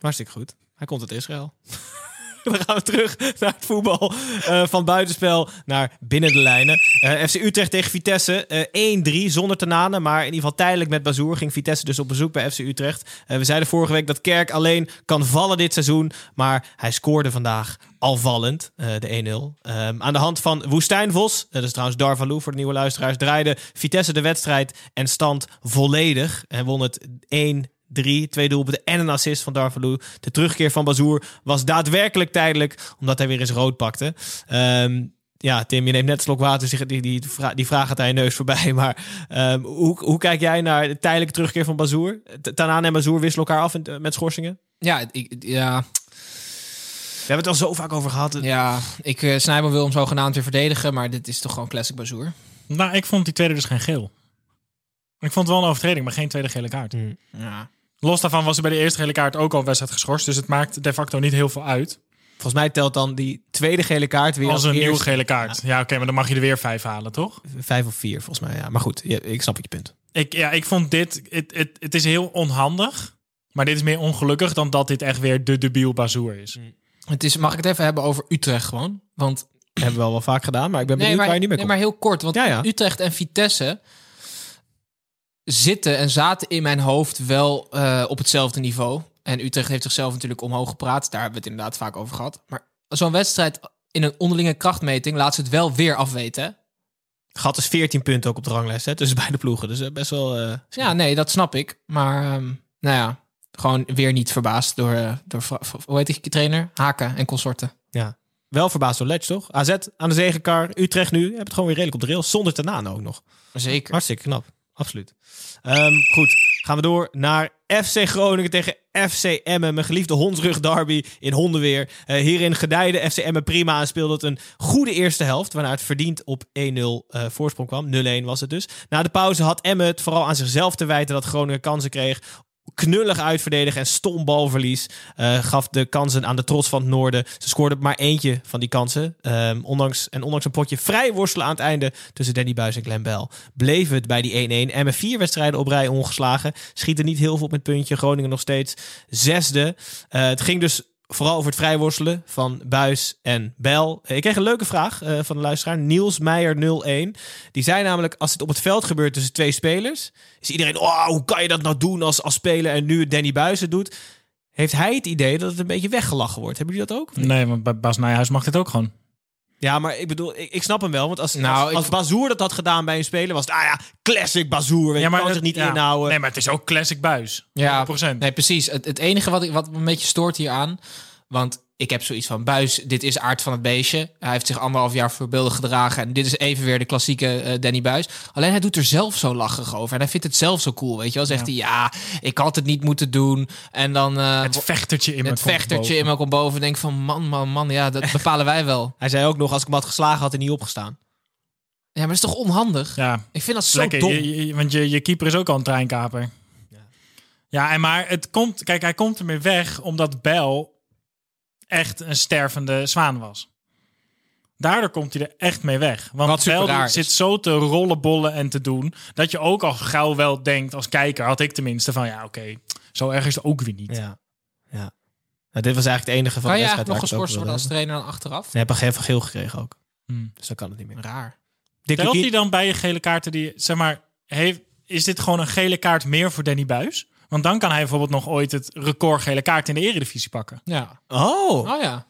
Hartstikke goed. Hij komt uit Israël. Dan gaan we terug naar het voetbal. Eh, van buitenspel naar binnen de lijnen. Eh, FC Utrecht tegen Vitesse. eh 1-3 zonder Tanane. Maar in ieder geval tijdelijk met Bazoer ging Vitesse dus op bezoek bij FC Utrecht. We zeiden vorige week dat Kerk alleen kan vallen dit seizoen. Maar hij scoorde vandaag al vallend, eh, de 1-0. Ehm, aan de hand van Woestijnvos, dat is trouwens Darvalu voor de nieuwe luisteraars, draaide Vitesse de wedstrijd en stand volledig. En won het 1 3, twee doelpunten en een assist van Darvalu. De terugkeer van Bazoer was daadwerkelijk tijdelijk, omdat hij weer eens rood pakte. Ehm, ja, Tim, je neemt net een slok water, die, die, die vraag gaat aan je neus voorbij. Maar ehm, hoe, hoe kijk jij naar de tijdelijke terugkeer van Bazoer? Tanaan en Bazoer wisselen elkaar af in- eh, met schorsingen? Ja, ik, ja, We hebben het al zo vaak over gehad. ja ik uh, Snijboom wil hem zogenaamd weer verdedigen, maar dit is toch gewoon classic Bazoer. Nou, ik vond die tweede dus geen geel. Ik vond het wel een overtreding, maar geen tweede gele kaart. Ja. Los daarvan was er bij de eerste gele kaart ook al wedstrijd geschorst. Dus het maakt de facto niet heel veel uit. Volgens mij telt dan die tweede gele kaart weer Als een nieuwe eerste. gele kaart. Ja, oké, maar dan mag je er weer vijf halen, toch? Vijf of vier, volgens mij. Ja. Maar goed, ik snap je punt. Ik, ja, ik vond dit... Het, het, het is heel onhandig. Maar dit is meer ongelukkig dan dat dit echt weer de debiel bazoer is. Het is, mag ik het even hebben over Utrecht gewoon? Want hebben we al wel vaak gedaan, maar ik ben benieuwd nee, maar, waar je nu mee nee, maar heel kort. Want Ja, ja. Utrecht en Vitesse zitten en zaten in mijn hoofd wel eh, op hetzelfde niveau. En Utrecht heeft zichzelf natuurlijk omhoog gepraat. Daar hebben we het inderdaad vaak over gehad. Maar zo'n wedstrijd in een onderlinge krachtmeting laat ze het wel weer afweten. hè? Gat is 14 punten ook op de ranglijst hè, tussen beide ploegen. Dus eh, best wel... eh, Ja, nee, dat snap ik. Maar ehm, nou ja, gewoon weer niet verbaasd door, door hoe heet die trainer? Haken en consorten. ja. Wel verbaasd door Letch, toch? AZ aan de zegenkar. Utrecht nu. Hebben het gewoon weer redelijk op de rails. Zonder Tanaan ook nog. Zeker. Hartstikke knap. Absoluut. Ehm, goed, gaan we door naar FC Groningen tegen FC Emmen. Mijn geliefde hondsrug derby in Hondenweer. Eh, hierin gedijde FC Emmen prima en speelde het een goede eerste helft. Waarna het verdiend op 1-0 eh, voorsprong kwam. 0-1 was het dus. Na de pauze had Emmen het vooral aan zichzelf te wijten dat Groningen kansen kreeg. Knullig uitverdedigen en stom balverlies. eh, gaf de kansen aan de trots van het noorden. Ze scoorden maar eentje van die kansen. Ehm, ondanks, en ondanks een potje vrij worstelen aan het einde tussen Danny Buis en Glenn Bell. Bleef het bij die 1-1. En met vier wedstrijden op rij ongeslagen. Schieten niet heel veel op het puntje. Groningen nog steeds zesde. Eh, het ging dus vooral over het vrijworstelen van Buis en Bel. Ik kreeg een leuke vraag eh, van de luisteraar. Niels Meijer 01. Die zei namelijk, als het op het veld gebeurt tussen twee spelers... is iedereen, oh, hoe kan je dat nou doen als, als speler... en nu Danny Buis het doet... Heeft hij het idee dat het een beetje weggelachen wordt? Hebben jullie dat ook? Nee, want bij Bas Nijhuis mag dit ook gewoon. Ja, maar ik bedoel, ik, ik snap hem wel. Want als, Nou, als, als ik- Bazoer dat had gedaan bij een speler... was het, ah ja, classic Bazoer. Weet je, kan het- zich niet ja. inhouden. Nee, maar het is ook classic buis. Ja, 100%. nee, precies. Het, het enige wat, ik, wat me een beetje stoort hier aan... want ik heb zoiets van... Buis, dit is aard van het beestje. Hij heeft zich anderhalf jaar voorbeeldig gedragen... en dit is even weer de klassieke eh, Danny Buis. Alleen hij doet er zelf zo lachig over. En hij vindt het zelf zo cool, weet je wel. Zegt hij, ja, ik had het niet moeten doen. En dan... eh, Het vechtertje in me het vechtertje in me komt boven. En denk van, man, man, man, ja, dat bepalen wij wel. Hij zei ook nog, als ik hem had geslagen, had hij niet opgestaan. Ja, maar dat is toch onhandig? Ja, Ik vind dat zo lekker. dom. Je- je- want je, je keeper is ook al een treinkaper. Ja, en maar het komt... Kijk, hij komt ermee weg omdat Bel echt een stervende zwaan was. Daardoor komt hij er echt mee weg. Want is. zit zo te rollenbollen en te doen... dat je ook al gauw wel denkt, als kijker had ik tenminste... van ja, oké, zo erg is het ook weer niet. Ja. ja. Nou, dit was eigenlijk het enige van Kan je de eigenlijk nog wedstrijd waar geschorst worden als trainer dan achteraf? Nee, heb geel gekregen ook. Hmm. Dus dan kan het niet meer. Raar. Telt hij dan bij je gele kaarten die, zeg maar, heeft, is dit gewoon een gele kaart meer voor Danny Buis? Want dan kan hij bijvoorbeeld nog ooit het record gele kaart in de eredivisie pakken. Ja. Oh. Oh ja.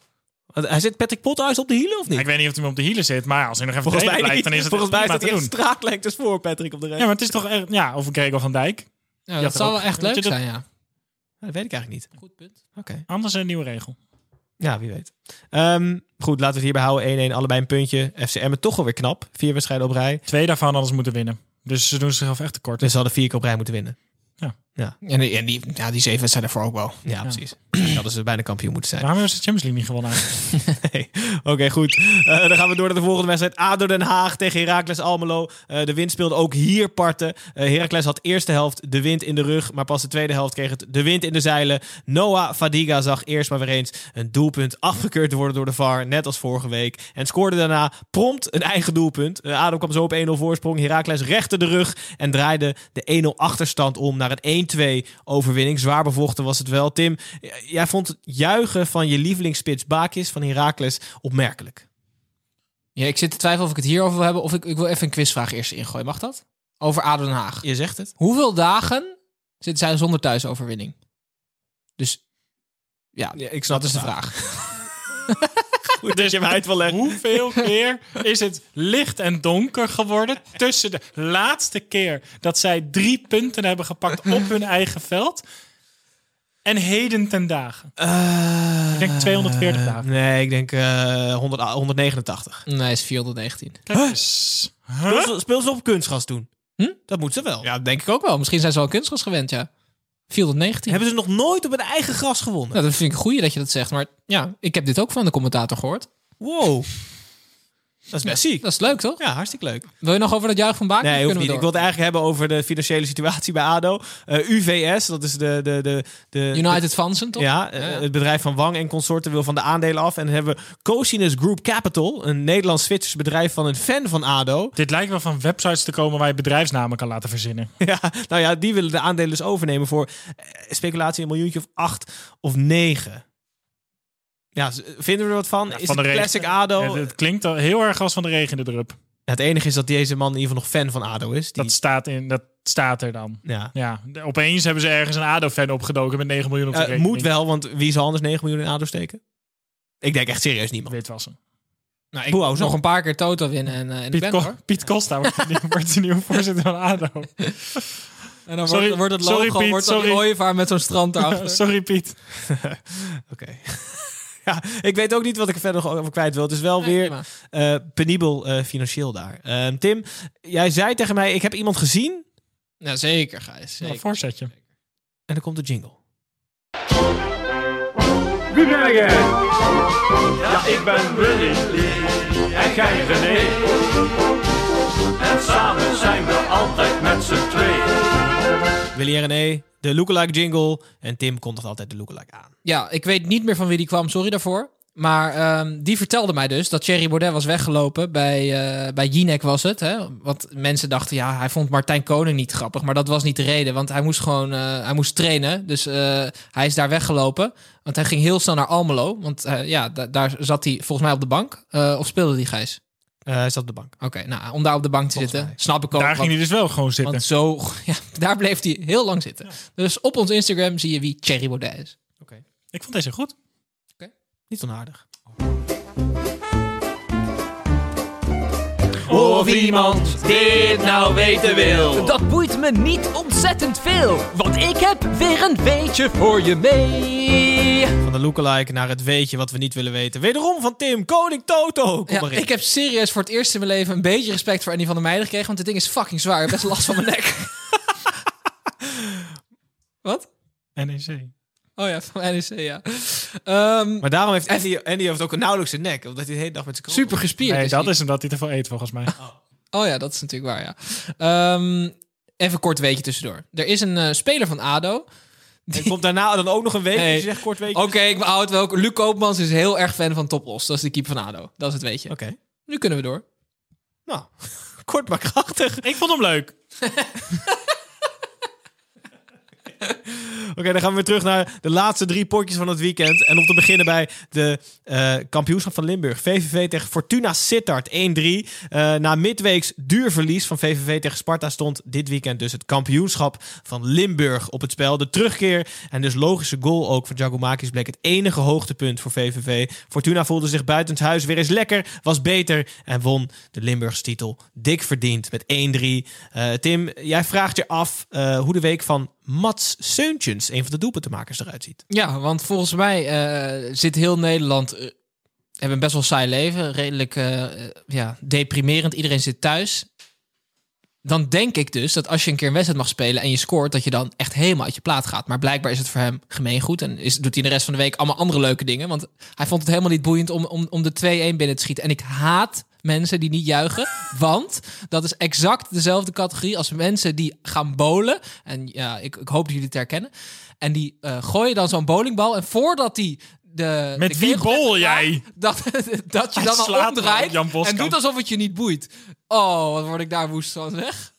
Hij zit Patrick Pothuis op de hielen of niet? Ik weet niet of hij op de hielen zit, maar als hij nog even Volgens mij trainer niet. blijft, dan is het Volgens mij staat hij prima echt te doen. straaklengtes voor Patrick op de rij. Ja, maar het is toch echt, ja, of Gregor van Dijk. Ja, Ja, dat zou wel echt leuk dat- zijn, ja. Dat weet ik eigenlijk niet. Goed punt. Oké. Anders een nieuwe regel. Ja, wie weet. Ehm, goed, laten we het hierbij houden. 1-1, allebei een puntje. FCM toch alweer knap. Vier wedstrijden op rij. Twee daarvan hadden ze moeten winnen. Dus ze doen zichzelf echt tekort. Dus ze hadden vier keer op rij moeten winnen. Ja. Ja, En die, en die, ja, die zeven wedstrijden daarvoor ook wel. ja, precies. Dan hadden ze bijna kampioen moeten zijn. Waarom hebben ze de Champions League niet gewonnen? eigenlijk? Nee. Oké, goed. Eh, dan gaan we door naar de volgende wedstrijd. ADO Den Haag tegen Heracles Almelo. Eh, de wind speelde ook hier parten. Eh Heracles had eerste helft de wind in de rug. Maar pas de tweede helft kreeg het de wind in de zeilen. Noah Fadiga zag eerst maar weer eens een doelpunt afgekeurd worden door de VAR. Net als vorige week. En scoorde daarna prompt een eigen doelpunt. ADO kwam zo op 1-0 voorsprong. Heracles rechte de rug. En draaide de 1-0 achterstand om naar een 1-2 overwinning. Zwaar bevochten was het wel. Tim, jij vond het juichen van je lievelingsspits Bakis van Heracles opmerkelijk. Ja, ik zit te twijfelen of ik het hierover wil hebben of ik, ik wil even een quizvraag eerst ingooien. Mag dat? Over ADO Den Haag. Je zegt het. Hoeveel dagen zitten zij zonder thuisoverwinning? Dus ja, ik snap dat is de de vraag. Goed dat je hem uit wil leggen. Hoeveel keer is het licht en donker geworden tussen de laatste keer dat zij drie punten hebben gepakt op hun eigen veld en heden ten dagen? ik denk 240 dagen. Nee, ik denk eh 100, 189. Nee, is 419. Kijk eens. Speel ze- op kunstgras toen? Hm? Dat moet ze wel. Ja, dat denk ik ook wel. Misschien zijn ze wel kunstgras gewend, ja. 419. Hebben ze nog nooit op hun eigen gras gewonnen? Nou, dat vind ik goeie dat je dat zegt. Maar ja, ik heb dit ook van de commentator gehoord. Wow. Dat is best ziek. Dat is leuk, toch? Ja, hartstikke leuk. Wil je nog over dat juich van Baak? Nee, hoeft niet. Ik wil het eigenlijk hebben over de financiële situatie bij ADO. Eh, UVS, dat is de... de, de, de United Fansen, toch? Ja, het bedrijf van Wang en consorten wil van de aandelen af. En dan hebben we Cosinus Group Capital, een Nederlands-Zwitsers bedrijf van een fan van ADO. Dit lijkt wel van websites te komen waar je bedrijfsnamen kan laten verzinnen. Ja, nou ja, die willen de aandelen dus overnemen voor eh, speculatie een miljoentje of acht of negen. Ja, vinden we er wat van? is van de het regen- classic ADO? Het, het klinkt al heel erg als van de regen in de drup. Ja, het enige is dat deze man in ieder geval nog fan van ADO is. Die... Dat, staat in, dat staat er dan. Ja. Ja, de- opeens hebben ze ergens een ADO-fan opgedoken met 9 miljoen op de Eh, rekening. moet wel, want wie zal anders 9 miljoen in ADO steken? Ik denk echt serieus niemand. Witwassen. Nou, ik Hoe, moet zo? nog een paar keer Toto winnen en, eh en ik Piet, ben Ko- hoor. Piet Costa wordt de, nieuwe- wordt de nieuwe voorzitter van ADO. En dan Sorry- wordt, wordt het logo sorry, Piet, wordt dan die sorry. ooievaar met zo'n strand daarachter. Sorry Piet. Oké. ja, ik weet ook niet wat ik er verder nog over kwijt wil. Het is wel Nee, weer eh, penibel eh, financieel daar. Ehm, Tim, jij zei tegen mij, ik heb iemand gezien. Ja, zeker, Gijs. Een Zeker. voorzetje. En dan komt de jingle. Wie ben jij? Ja, ik ben Willy en jij René. En samen zijn we altijd met z'n tweeën. Willy en René, de lookalike jingle. En Tim kondigt altijd de lookalike aan. Ja, ik weet niet meer van wie die kwam, sorry daarvoor. Maar ehm, die vertelde mij dus dat Thierry Baudet was weggelopen. Bij, eh bij Jinek was het. Hè? Want mensen dachten, ja, hij vond Martijn Koning niet grappig. Maar dat was niet de reden, want hij moest gewoon eh, hij moest trainen. Dus eh, hij is daar weggelopen. Want hij ging heel snel naar Almelo. Want ja, da- daar zat hij volgens mij op de bank. Of speelde die Gijs? Eh, hij zat op de bank. Oké, nou, om daar op de bank te zitten, mij. snap ik ook. Daar want- ging hij dus wel gewoon zitten. Want zo, ja, daar bleef hij heel lang zitten. Dus op ons Instagram zie je wie Thierry Baudet is. Ik vond deze goed. Niet onaardig. Of iemand dit nou weten wil. Dat boeit me niet ontzettend veel, want ik heb weer een weetje voor je mee. Van de lookalike naar het weetje wat we niet willen weten. Wederom van Tim, Koning Toto. Kom Ja, maar in. ik heb serieus voor het eerst in mijn leven een beetje respect voor Annie van der Meijden gekregen, want dit ding is fucking zwaar. Ik heb best last van mijn nek. Wat? NEC. Oh ja, van NEC, ja. Ehm, Maar daarom heeft Andy, Andy heeft ook een nauwelijks een nek. Omdat hij de hele dag met zijn super gespierd. Nee, is dat hij. is omdat hij te veel eet volgens mij. Oh ja, dat is natuurlijk waar, ja. Ehm, even kort weetje tussendoor. Er is een eh, speler van ADO. En komt daarna dan ook nog een week. Dus je zegt kort weekje. Oké, ik behoud het wel. Luc Koopmans is heel erg fan van Toplos. Dat is de keeper van ADO. Dat is het weetje. Oké. Nu kunnen we door. Nou, kort maar krachtig. Ik vond hem leuk. Oké, dan gaan we weer terug naar de laatste drie potjes van het weekend. En om te beginnen bij de eh, kampioenschap van Limburg. VVV tegen Fortuna Sittard 1-3. Eh, na midweeks duur verlies van VVV tegen Sparta stond dit weekend dus het kampioenschap van Limburg op het spel. De terugkeer en dus logische goal ook van Jagomakis bleek het enige hoogtepunt voor VVV. Fortuna voelde zich buitenshuis weer eens lekker, was beter en won de Limburgse titel dik verdiend met 1-3. Eh, Tim, jij vraagt je af hoe de week van Mats Seuntjens, een van de doelpuntenmakers, eruit ziet. Ja, want volgens mij eh, zit heel Nederland... eh, hebben best wel saai leven. Redelijk eh, ja, deprimerend. Iedereen zit thuis. Dan denk ik dus dat als je een keer een wedstrijd mag spelen en je scoort, dat je dan echt helemaal uit je plaat gaat. Maar blijkbaar is het voor hem gemeengoed. En is, doet hij de rest van de week allemaal andere leuke dingen. Want hij vond het helemaal niet boeiend om, om, om de 2-1 binnen te schieten. En ik haat mensen die niet juichen. Want dat is exact dezelfde categorie als mensen die gaan bowlen. En ja, ik, ik hoop dat jullie het herkennen. En die eh, gooien dan zo'n bowlingbal. En voordat die de. Met de wie bol jij? Dat, dat je Hij dan al omdraait. En doet alsof het je niet boeit. Oh, wat word ik daar woest van, zeg.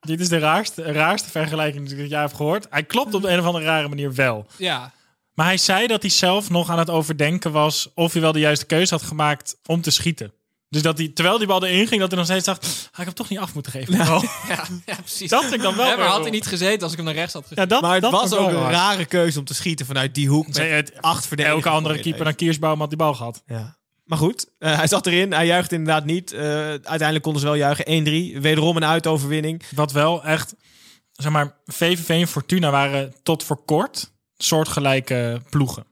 Dit is de raarste, raarste vergelijking die ik jij heb gehoord. Hij klopt op de een of andere rare manier wel. Ja. Maar hij zei dat hij zelf nog aan het overdenken was of hij wel de juiste keuze had gemaakt om te schieten. Dus dat hij, terwijl die bal erin ging, dat hij nog steeds dacht, "Ah, ik heb hem toch niet af moeten geven. die bal." Ja, ja, precies. Dat ik dan wel Ja, maar had hij niet gezeten als ik hem naar rechts had. Ja, dat, maar het dat was ook een rare keuze om te schieten vanuit die hoek. Met het- acht verdedigers. Elke andere keeper dan Kiersbaum had die bal gehad. Ja. Maar goed, eh, hij zat erin. Hij juicht inderdaad niet. Eh, uiteindelijk konden ze wel juichen. 1-3. Wederom een uitoverwinning. Wat wel echt, zeg maar, VVV en Fortuna waren tot voor kort soortgelijke ploegen.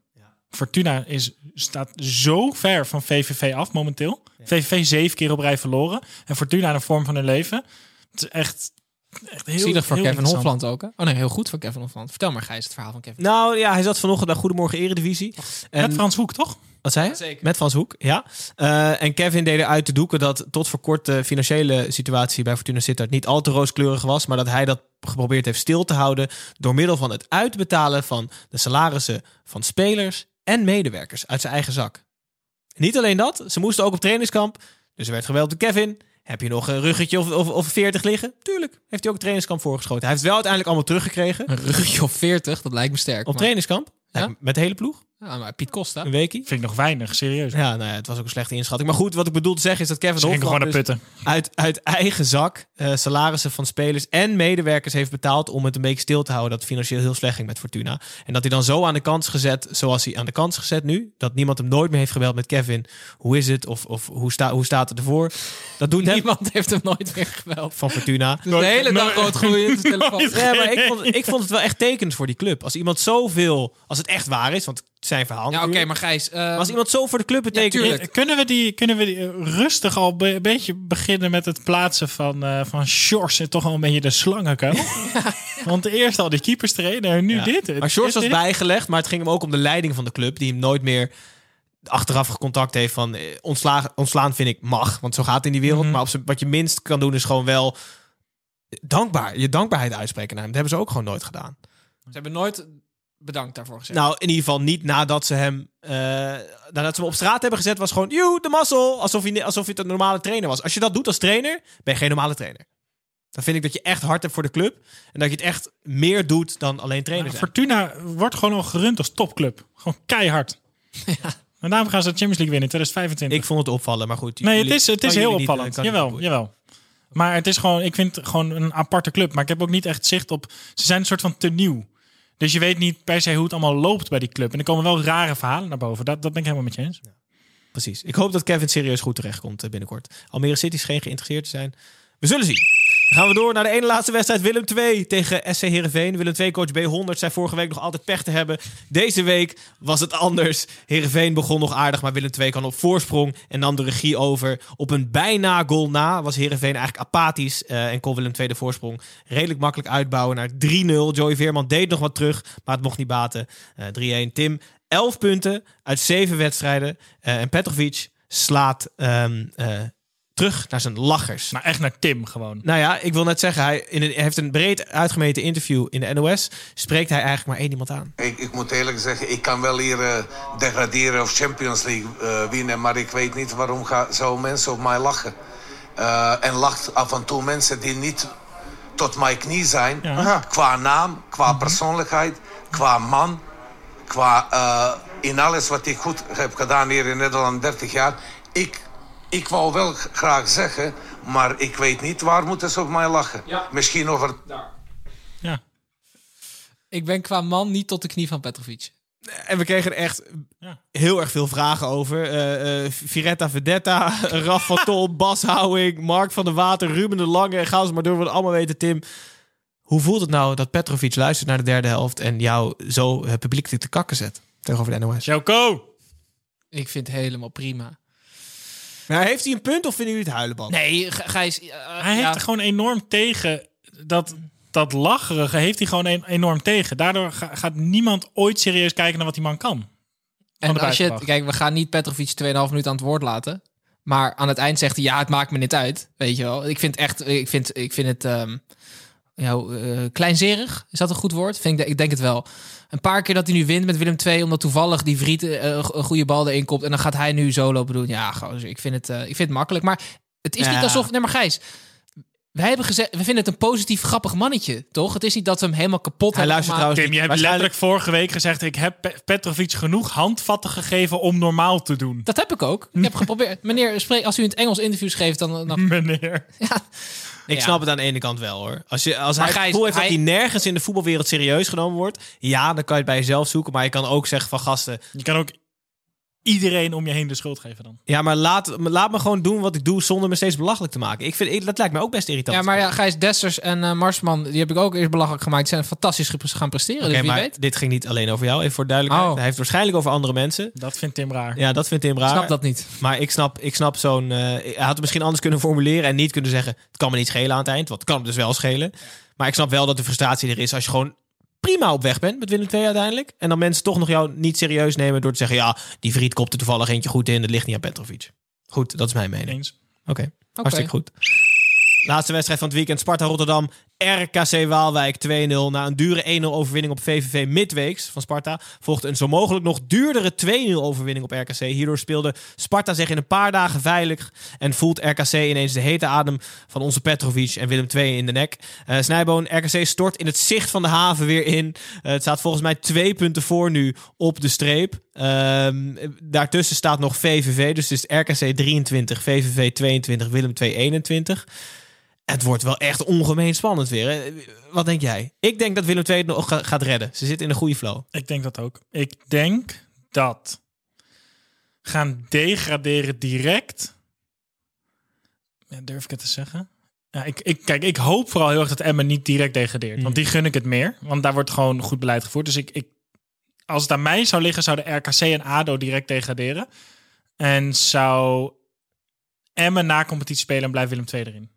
Fortuna is, staat zo ver van VVV af momenteel. VVV zeven keer op rij verloren. En Fortuna in de vorm van hun leven. Het is echt, echt heel Zielig voor heel Kevin. Hofland ook. Hè? Oh nee, heel goed voor Kevin Hofland. Vertel maar, Gijs, het verhaal van Kevin. Nou ja, hij zat vanochtend naar Goedemorgen Eredivisie. En, Met Frans Hoek, toch? Wat zei je? zeker. Met Frans Hoek, ja. Eh, en Kevin deed eruit te doeken dat tot voor kort de financiële situatie bij Fortuna Sittard niet al te rooskleurig was, maar dat hij dat geprobeerd heeft stil te houden door middel van het uitbetalen van de salarissen van spelers en medewerkers uit zijn eigen zak. Niet alleen dat, ze moesten ook op trainingskamp, dus er werd geweld door Kevin. Heb je nog een ruggetje of, of, of 40 liggen? Tuurlijk, heeft hij ook trainingskamp voorgeschoten. Hij heeft het wel uiteindelijk allemaal teruggekregen. Een ruggetje of 40, dat lijkt me sterk. Op maar- trainingskamp? Ja, met de hele ploeg? Ja, maar Piet Costa. Een weekie? Vind ik nog weinig, serieus. Ja, nou ja, het was ook een slechte inschatting. Maar goed, wat ik bedoel te zeggen is dat Kevin Hofland gewoon naar dus putten. uit, uit eigen zak eh, salarissen van spelers en medewerkers heeft betaald om het een beetje stil te houden dat het financieel heel slecht ging met Fortuna. En dat hij dan zo aan de kant is gezet, zoals hij aan de kant is gezet nu, dat niemand hem nooit meer heeft gebeld met Kevin. Hoe is het? Of, of hoe, sta, hoe staat het ervoor? Dat doet hem Niemand heeft hem nooit meer gebeld. van Fortuna. Dus de hele dag rood groeien in zijn telefoon. Ja, maar ik vond, ik vond het wel echt tekenend voor die club. Als iemand zoveel, als het echt waar is, want zijn verhaal. Ja, oké, maar Gijs... eh, Maar als iemand zo voor de club betekent. Eh, Kunnen we die, kunnen we die eh, rustig al be- een beetje beginnen met het plaatsen van, eh van Shores en toch al een beetje de slangenkuil? Want eerst al die keepers trainen en nu Ja. dit. Maar Shorts Is was dit- bijgelegd, maar het ging hem ook om de leiding van de club, die hem nooit meer achteraf contact heeft van eh, ontslagen, ontslaan vind ik mag, want zo gaat het in die wereld. Mhm. Maar op wat je minst kan doen is gewoon wel dankbaar, je dankbaarheid uitspreken naar hem. Dat hebben ze ook gewoon nooit gedaan. Ze hebben nooit bedankt daarvoor gezegd. Nou, in ieder geval niet nadat ze hem, eh, nadat ze hem op straat hebben gezet, was gewoon, joe, de mazzel, alsof hij, alsof hij een normale trainer was. Als je dat doet als trainer, ben je geen normale trainer. Dan vind ik dat je echt hard hebt voor de club en dat je het echt meer doet dan alleen trainer zijn. Fortuna wordt gewoon al gerund als topclub. Gewoon keihard. En daarom gaan ze de Champions League winnen in 2025. Ik vond het opvallen, maar goed. nee, het is, het is heel opvallend. eh, niet jawel, jawel. Maar het is gewoon, ik vind het gewoon een aparte club. Maar ik heb ook niet echt zicht op. Ze zijn een soort van te nieuw. Dus je weet niet per se hoe het allemaal loopt bij die club. En er komen wel rare verhalen naar boven. Dat, dat ben ik helemaal met je eens. Precies. Ik hoop dat Kevin serieus goed terechtkomt eh, binnenkort. Almere City geen geïnteresseerd te zijn. We zullen zien. Gaan we door naar de ene laatste wedstrijd. Willem 2 tegen SC Heerenveen. Willem 2 coach B100 zei vorige week nog altijd pech te hebben. Deze week was het anders. Heerenveen begon nog aardig, maar Willem 2 kan op voorsprong en nam de regie over. Op een bijna goal na was Heerenveen eigenlijk apathisch eh, en kon Willem 2 de voorsprong redelijk makkelijk uitbouwen naar 3-0. Joey Veerman deed nog wat terug, maar het mocht niet baten. Eh 3-1. Tim, 11 punten uit 7 wedstrijden. Eh, en Petrovic slaat ehm, eh, terug naar zijn lachers. Maar echt naar Tim gewoon. Nou ja, ik wil net zeggen, hij, in een, hij heeft een breed uitgemeten interview in de NOS. Spreekt hij eigenlijk maar één iemand aan. Ik, ik moet eerlijk zeggen, ik kan wel hier eh, degraderen of Champions League eh, winnen, maar ik weet niet waarom gaan zo mensen op mij lachen. Eh, en lacht af en toe mensen die niet tot mijn knie zijn. Ja. Qua naam, qua persoonlijkheid, qua man, qua eh, in alles wat ik goed heb gedaan hier in Nederland 30 jaar. Ik, ik wou wel graag zeggen, maar ik weet niet waar moeten ze op mij lachen. Misschien over Ik ben qua man niet tot de knie van Petrovic. En we kregen er echt heel erg veel vragen over. Eh eh Viretta Vedetta, Raf van Tol, Bas Houwing, Mark van der Water, Ruben de Lange. En ga ze maar door, we het allemaal weten, Tim. Hoe voelt het nou dat Petrovic luistert naar de derde helft... en jou zo het publiek te kakken zet tegenover de NOS? Joko! Ik vind het helemaal prima. Maar heeft hij een punt of vinden jullie het huilenband? Nee, G- Gijs... eh, Hij heeft er gewoon enorm tegen. Dat, dat lacherige heeft hij gewoon een- enorm tegen. Daardoor ga- gaat niemand ooit serieus kijken naar wat die man kan. En de als je buitenwacht. kijk, we gaan niet Petrovic 2,5 minuten aan het woord laten. Maar aan het eind zegt hij, ja, het maakt me niet uit. Weet je wel. Ik vind echt, ik vind, ik vind het ehm ja, eh, kleinzerig. Is dat een goed woord? Vind ik, ik denk het wel. Een paar keer dat hij nu wint met Willem II, omdat toevallig die Vriet eh, een goede bal erin komt. En dan gaat hij nu zo lopen doen. Ja, gozer, ik vind het, eh, ik vind het makkelijk. Maar het is Ja. niet alsof, nee maar Gijs, wij hebben gezegd, we vinden het een positief, grappig mannetje, toch? Het is niet dat we hem helemaal kapot Hij hebben luistert gemaakt. trouwens Tim, je hebt letterlijk vorige week gezegd... ik heb Pe- Petrovic genoeg handvatten gegeven om normaal te doen. Dat heb ik ook. Ik heb geprobeerd. Meneer, spreek, als u in het Engels interviews geeft, dan... dan Meneer. Ik Ja. snap het aan de ene kant wel hoor. Als, je, als Maar hij het gevoel heeft dat hij- hij nergens in de voetbalwereld serieus genomen wordt, ja, dan kan je het bij jezelf zoeken. Maar je kan ook zeggen van gasten, Je kan ook iedereen om je heen de schuld geven dan. ja, maar laat, laat me gewoon doen wat ik doe zonder me steeds belachelijk te maken. Ik vind, dat lijkt me ook best irritant. Ja, maar ja, Gijs Dessers en eh, Marsman, die heb ik ook eerst belachelijk gemaakt. Die zijn fantastisch gaan presteren. Oké, dus wie maar weet. dit ging niet alleen over jou, even voor duidelijkheid. Oh. Hij heeft waarschijnlijk over andere mensen. Dat vindt Tim raar. Ja, dat vindt Tim raar. Ik snap dat niet. Maar ik snap, ik snap zo'n... eh, hij had het misschien anders kunnen formuleren en niet kunnen zeggen... het kan me niet schelen aan het eind, want het kan hem dus wel schelen. Maar ik snap wel dat de frustratie er is als je gewoon prima op weg bent met Willem II uiteindelijk. En dan mensen toch nog jou niet serieus nemen door te zeggen... ja, die Vriet kopt er toevallig eentje goed in, dat ligt niet aan Petrovic. Goed, dat is mijn mening. Oké, hartstikke goed. Laatste wedstrijd van het weekend. Sparta Rotterdam. RKC Waalwijk 2-0. Na een dure 1-0 overwinning op VVV midweeks van Sparta... volgde een zo mogelijk nog duurdere 2-0 overwinning op RKC. Hierdoor speelde Sparta zich in een paar dagen veilig... en voelt RKC ineens de hete adem van onze Petrovic en Willem II in de nek. Eh Snijboon, RKC stort in het zicht van de haven weer in. Eh, het staat volgens mij twee punten voor nu op de streep. Ehm, daartussen staat nog VVV, dus het is RKC 23, VVV 22, Willem II 21. Het wordt wel echt ongemeen spannend weer. hè? Wat denk jij? Ik denk dat Willem II het nog ga- gaat redden. Ze zitten in een goede flow. Ik denk dat ook. Ik denk dat gaan degraderen direct. Ja, durf ik het te zeggen? Ja, ik, ik, kijk, ik hoop vooral heel erg dat Emmen niet direct degradeert. Want die gun ik het meer. Want daar wordt gewoon goed beleid gevoerd. Dus ik, ik, als het aan mij zou liggen, zouden RKC en ADO direct degraderen. En zou Emmen na competitie spelen en blijft Willem II erin.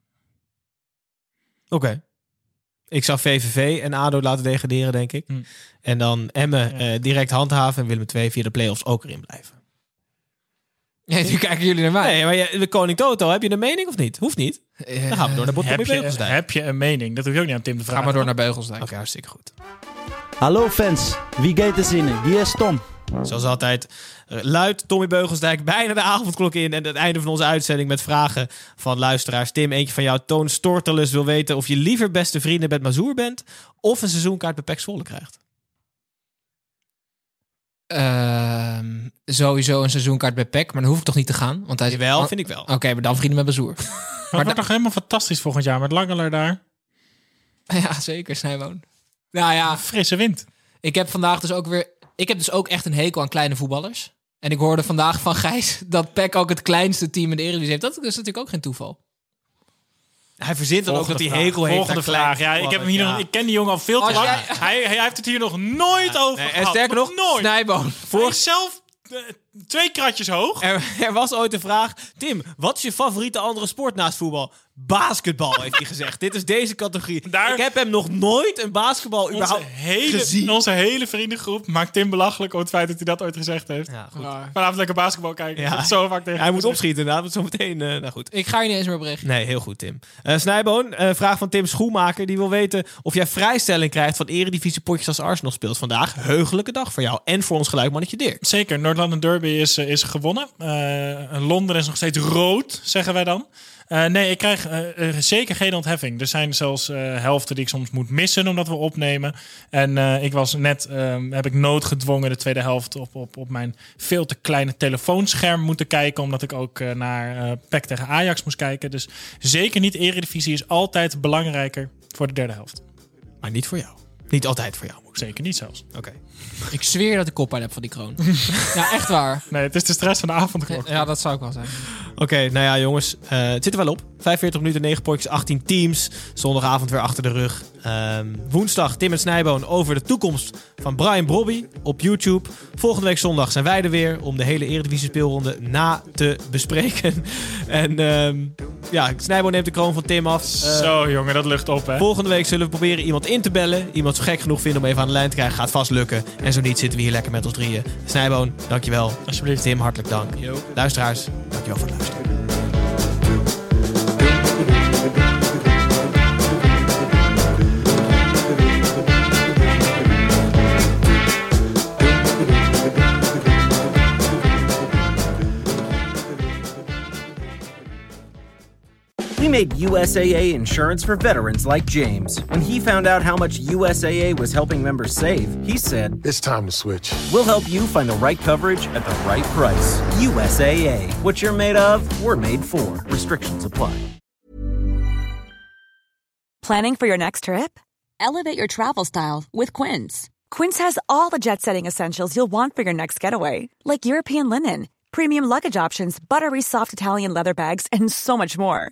Oké. Ik zou VVV en ADO laten degraderen, denk ik. Hm. En dan Emmen eh, direct handhaven en Willem II via de play-offs ook erin blijven. Ja, nu kijken jullie naar mij. Nee, maar je, de Koning Toto, heb je een mening of niet? Hoeft niet. Dan gaan we door naar Bot Heb je, heb je een mening? Dat hoef je ook niet aan Tim te vragen. Ga maar door naar Beugelsdijk. Oké, hartstikke goed. Hallo fans, wie gaat er zinnen? Hier is Tom. Zoals altijd eh, luidt Tommy Beugelsdijk bijna de avondklok in. En het einde van onze uitzending met vragen van luisteraars. Tim, eentje van jou, Toon Stortelus, wil weten of je liever beste vrienden met Mazoer bent... of een seizoenkaart bij PEC Zwolle krijgt. Ehm, sowieso een seizoenkaart bij PEC, maar dan hoef ik toch niet te gaan? Want hij is Jawel, vind ik wel. Oké, maar dan vrienden met Bazoer. Maar het wordt toch helemaal fantastisch volgend jaar met Langeler daar. ja, zeker, Snijboon. Nou ja, Frisse wind. ik heb vandaag dus ook weer... Ik heb dus ook echt een hekel aan kleine voetballers. En ik hoorde vandaag van Gijs dat PEC ook het kleinste team in de Eredivisie heeft. Dat is natuurlijk ook geen toeval. Hij verzint dan ook dat hij hekel heeft Volgende vraag. Ja, ik, heb hem hier nog, ik ken die jongen al veel te lang. jij- Hij, hij heeft het hier nog nooit over Nee, en gehad. sterker nog, nooit. Snijboon. Voor zelf eh, twee kratjes hoog. Er, er was ooit een vraag. Tim, wat is je favoriete andere sport naast voetbal? Basketbal, heeft hij gezegd. Dit is deze categorie. Daar- Ik heb hem nog nooit een basketbal Onze überhaupt hele, gezien. onze hele vriendengroep maakt Tim belachelijk om het feit dat hij dat ooit gezegd heeft. Ja, goed. Vanavond lekker basketbal kijken. Ja. Zo vaak tegen Hij moet opschieten inderdaad, want zometeen... eh nou goed. Ik ga je niet eens meer berichten. Nee, heel goed, Tim. Eh Snijboon, eh, vraag van Tim Schoenmaker. Die wil weten of jij vrijstelling krijgt van eredivisie potjes als Arsenal speelt vandaag. Heugelijke dag voor jou en voor ons geluidmannetje Dirk. Zeker, Noord-London Derby is, is gewonnen. Eh, Londen is nog steeds rood, zeggen wij dan. Eh, nee, ik krijg eh, eh, zeker geen ontheffing. Er zijn zelfs helften die ik soms moet missen omdat we opnemen. En ik was net, ehm, heb ik noodgedwongen de tweede helft op, op, op mijn veel te kleine telefoonscherm moeten kijken. Omdat ik ook naar PEC tegen Ajax moest kijken. Dus zeker niet. Eredivisie is altijd belangrijker voor de derde helft. Maar niet voor jou. Niet altijd voor jou. Zeker niet zelfs. Oké. Ik zweer dat ik koppijn heb van die kroon. ja, echt waar. Nee, het is de stress van de avond. Ja, dat zou ik wel zijn. Oké, nou ja, jongens. eh, het zit er wel op. 45 minuten, 9 potjes, 18 teams. Zondagavond weer achter de rug. Ehm, woensdag Tim en Snijboon over de toekomst van Brian Brobby op YouTube. Volgende week zondag zijn wij er weer om de hele Eredivisie speelronde na te bespreken. en ehm, ja, Snijboon neemt de kroon van Tim af. Eh, Zo jongen, dat lucht op hè. Volgende week zullen we proberen iemand in te bellen. Iemand zo gek genoeg vinden om even aan de lijn te krijgen. Gaat vast lukken. En zo niet zitten we hier lekker met ons drieën. Snijboon, dankjewel. Alsjeblieft. Tim, hartelijk dank. Luisteraars, dankjewel voor het luisteren. Made USAA insurance for veterans like James. When he found out how much USAA was helping members save, he said, It's time to switch. We'll help you find the right coverage at the right price. USAA. What you're made of, we're made for. Restrictions apply. Planning for your next trip? Elevate your travel style with Quince. Quince has all the jet setting essentials you'll want for your next getaway, like European linen, premium luggage options, buttery soft Italian leather bags, and so much more.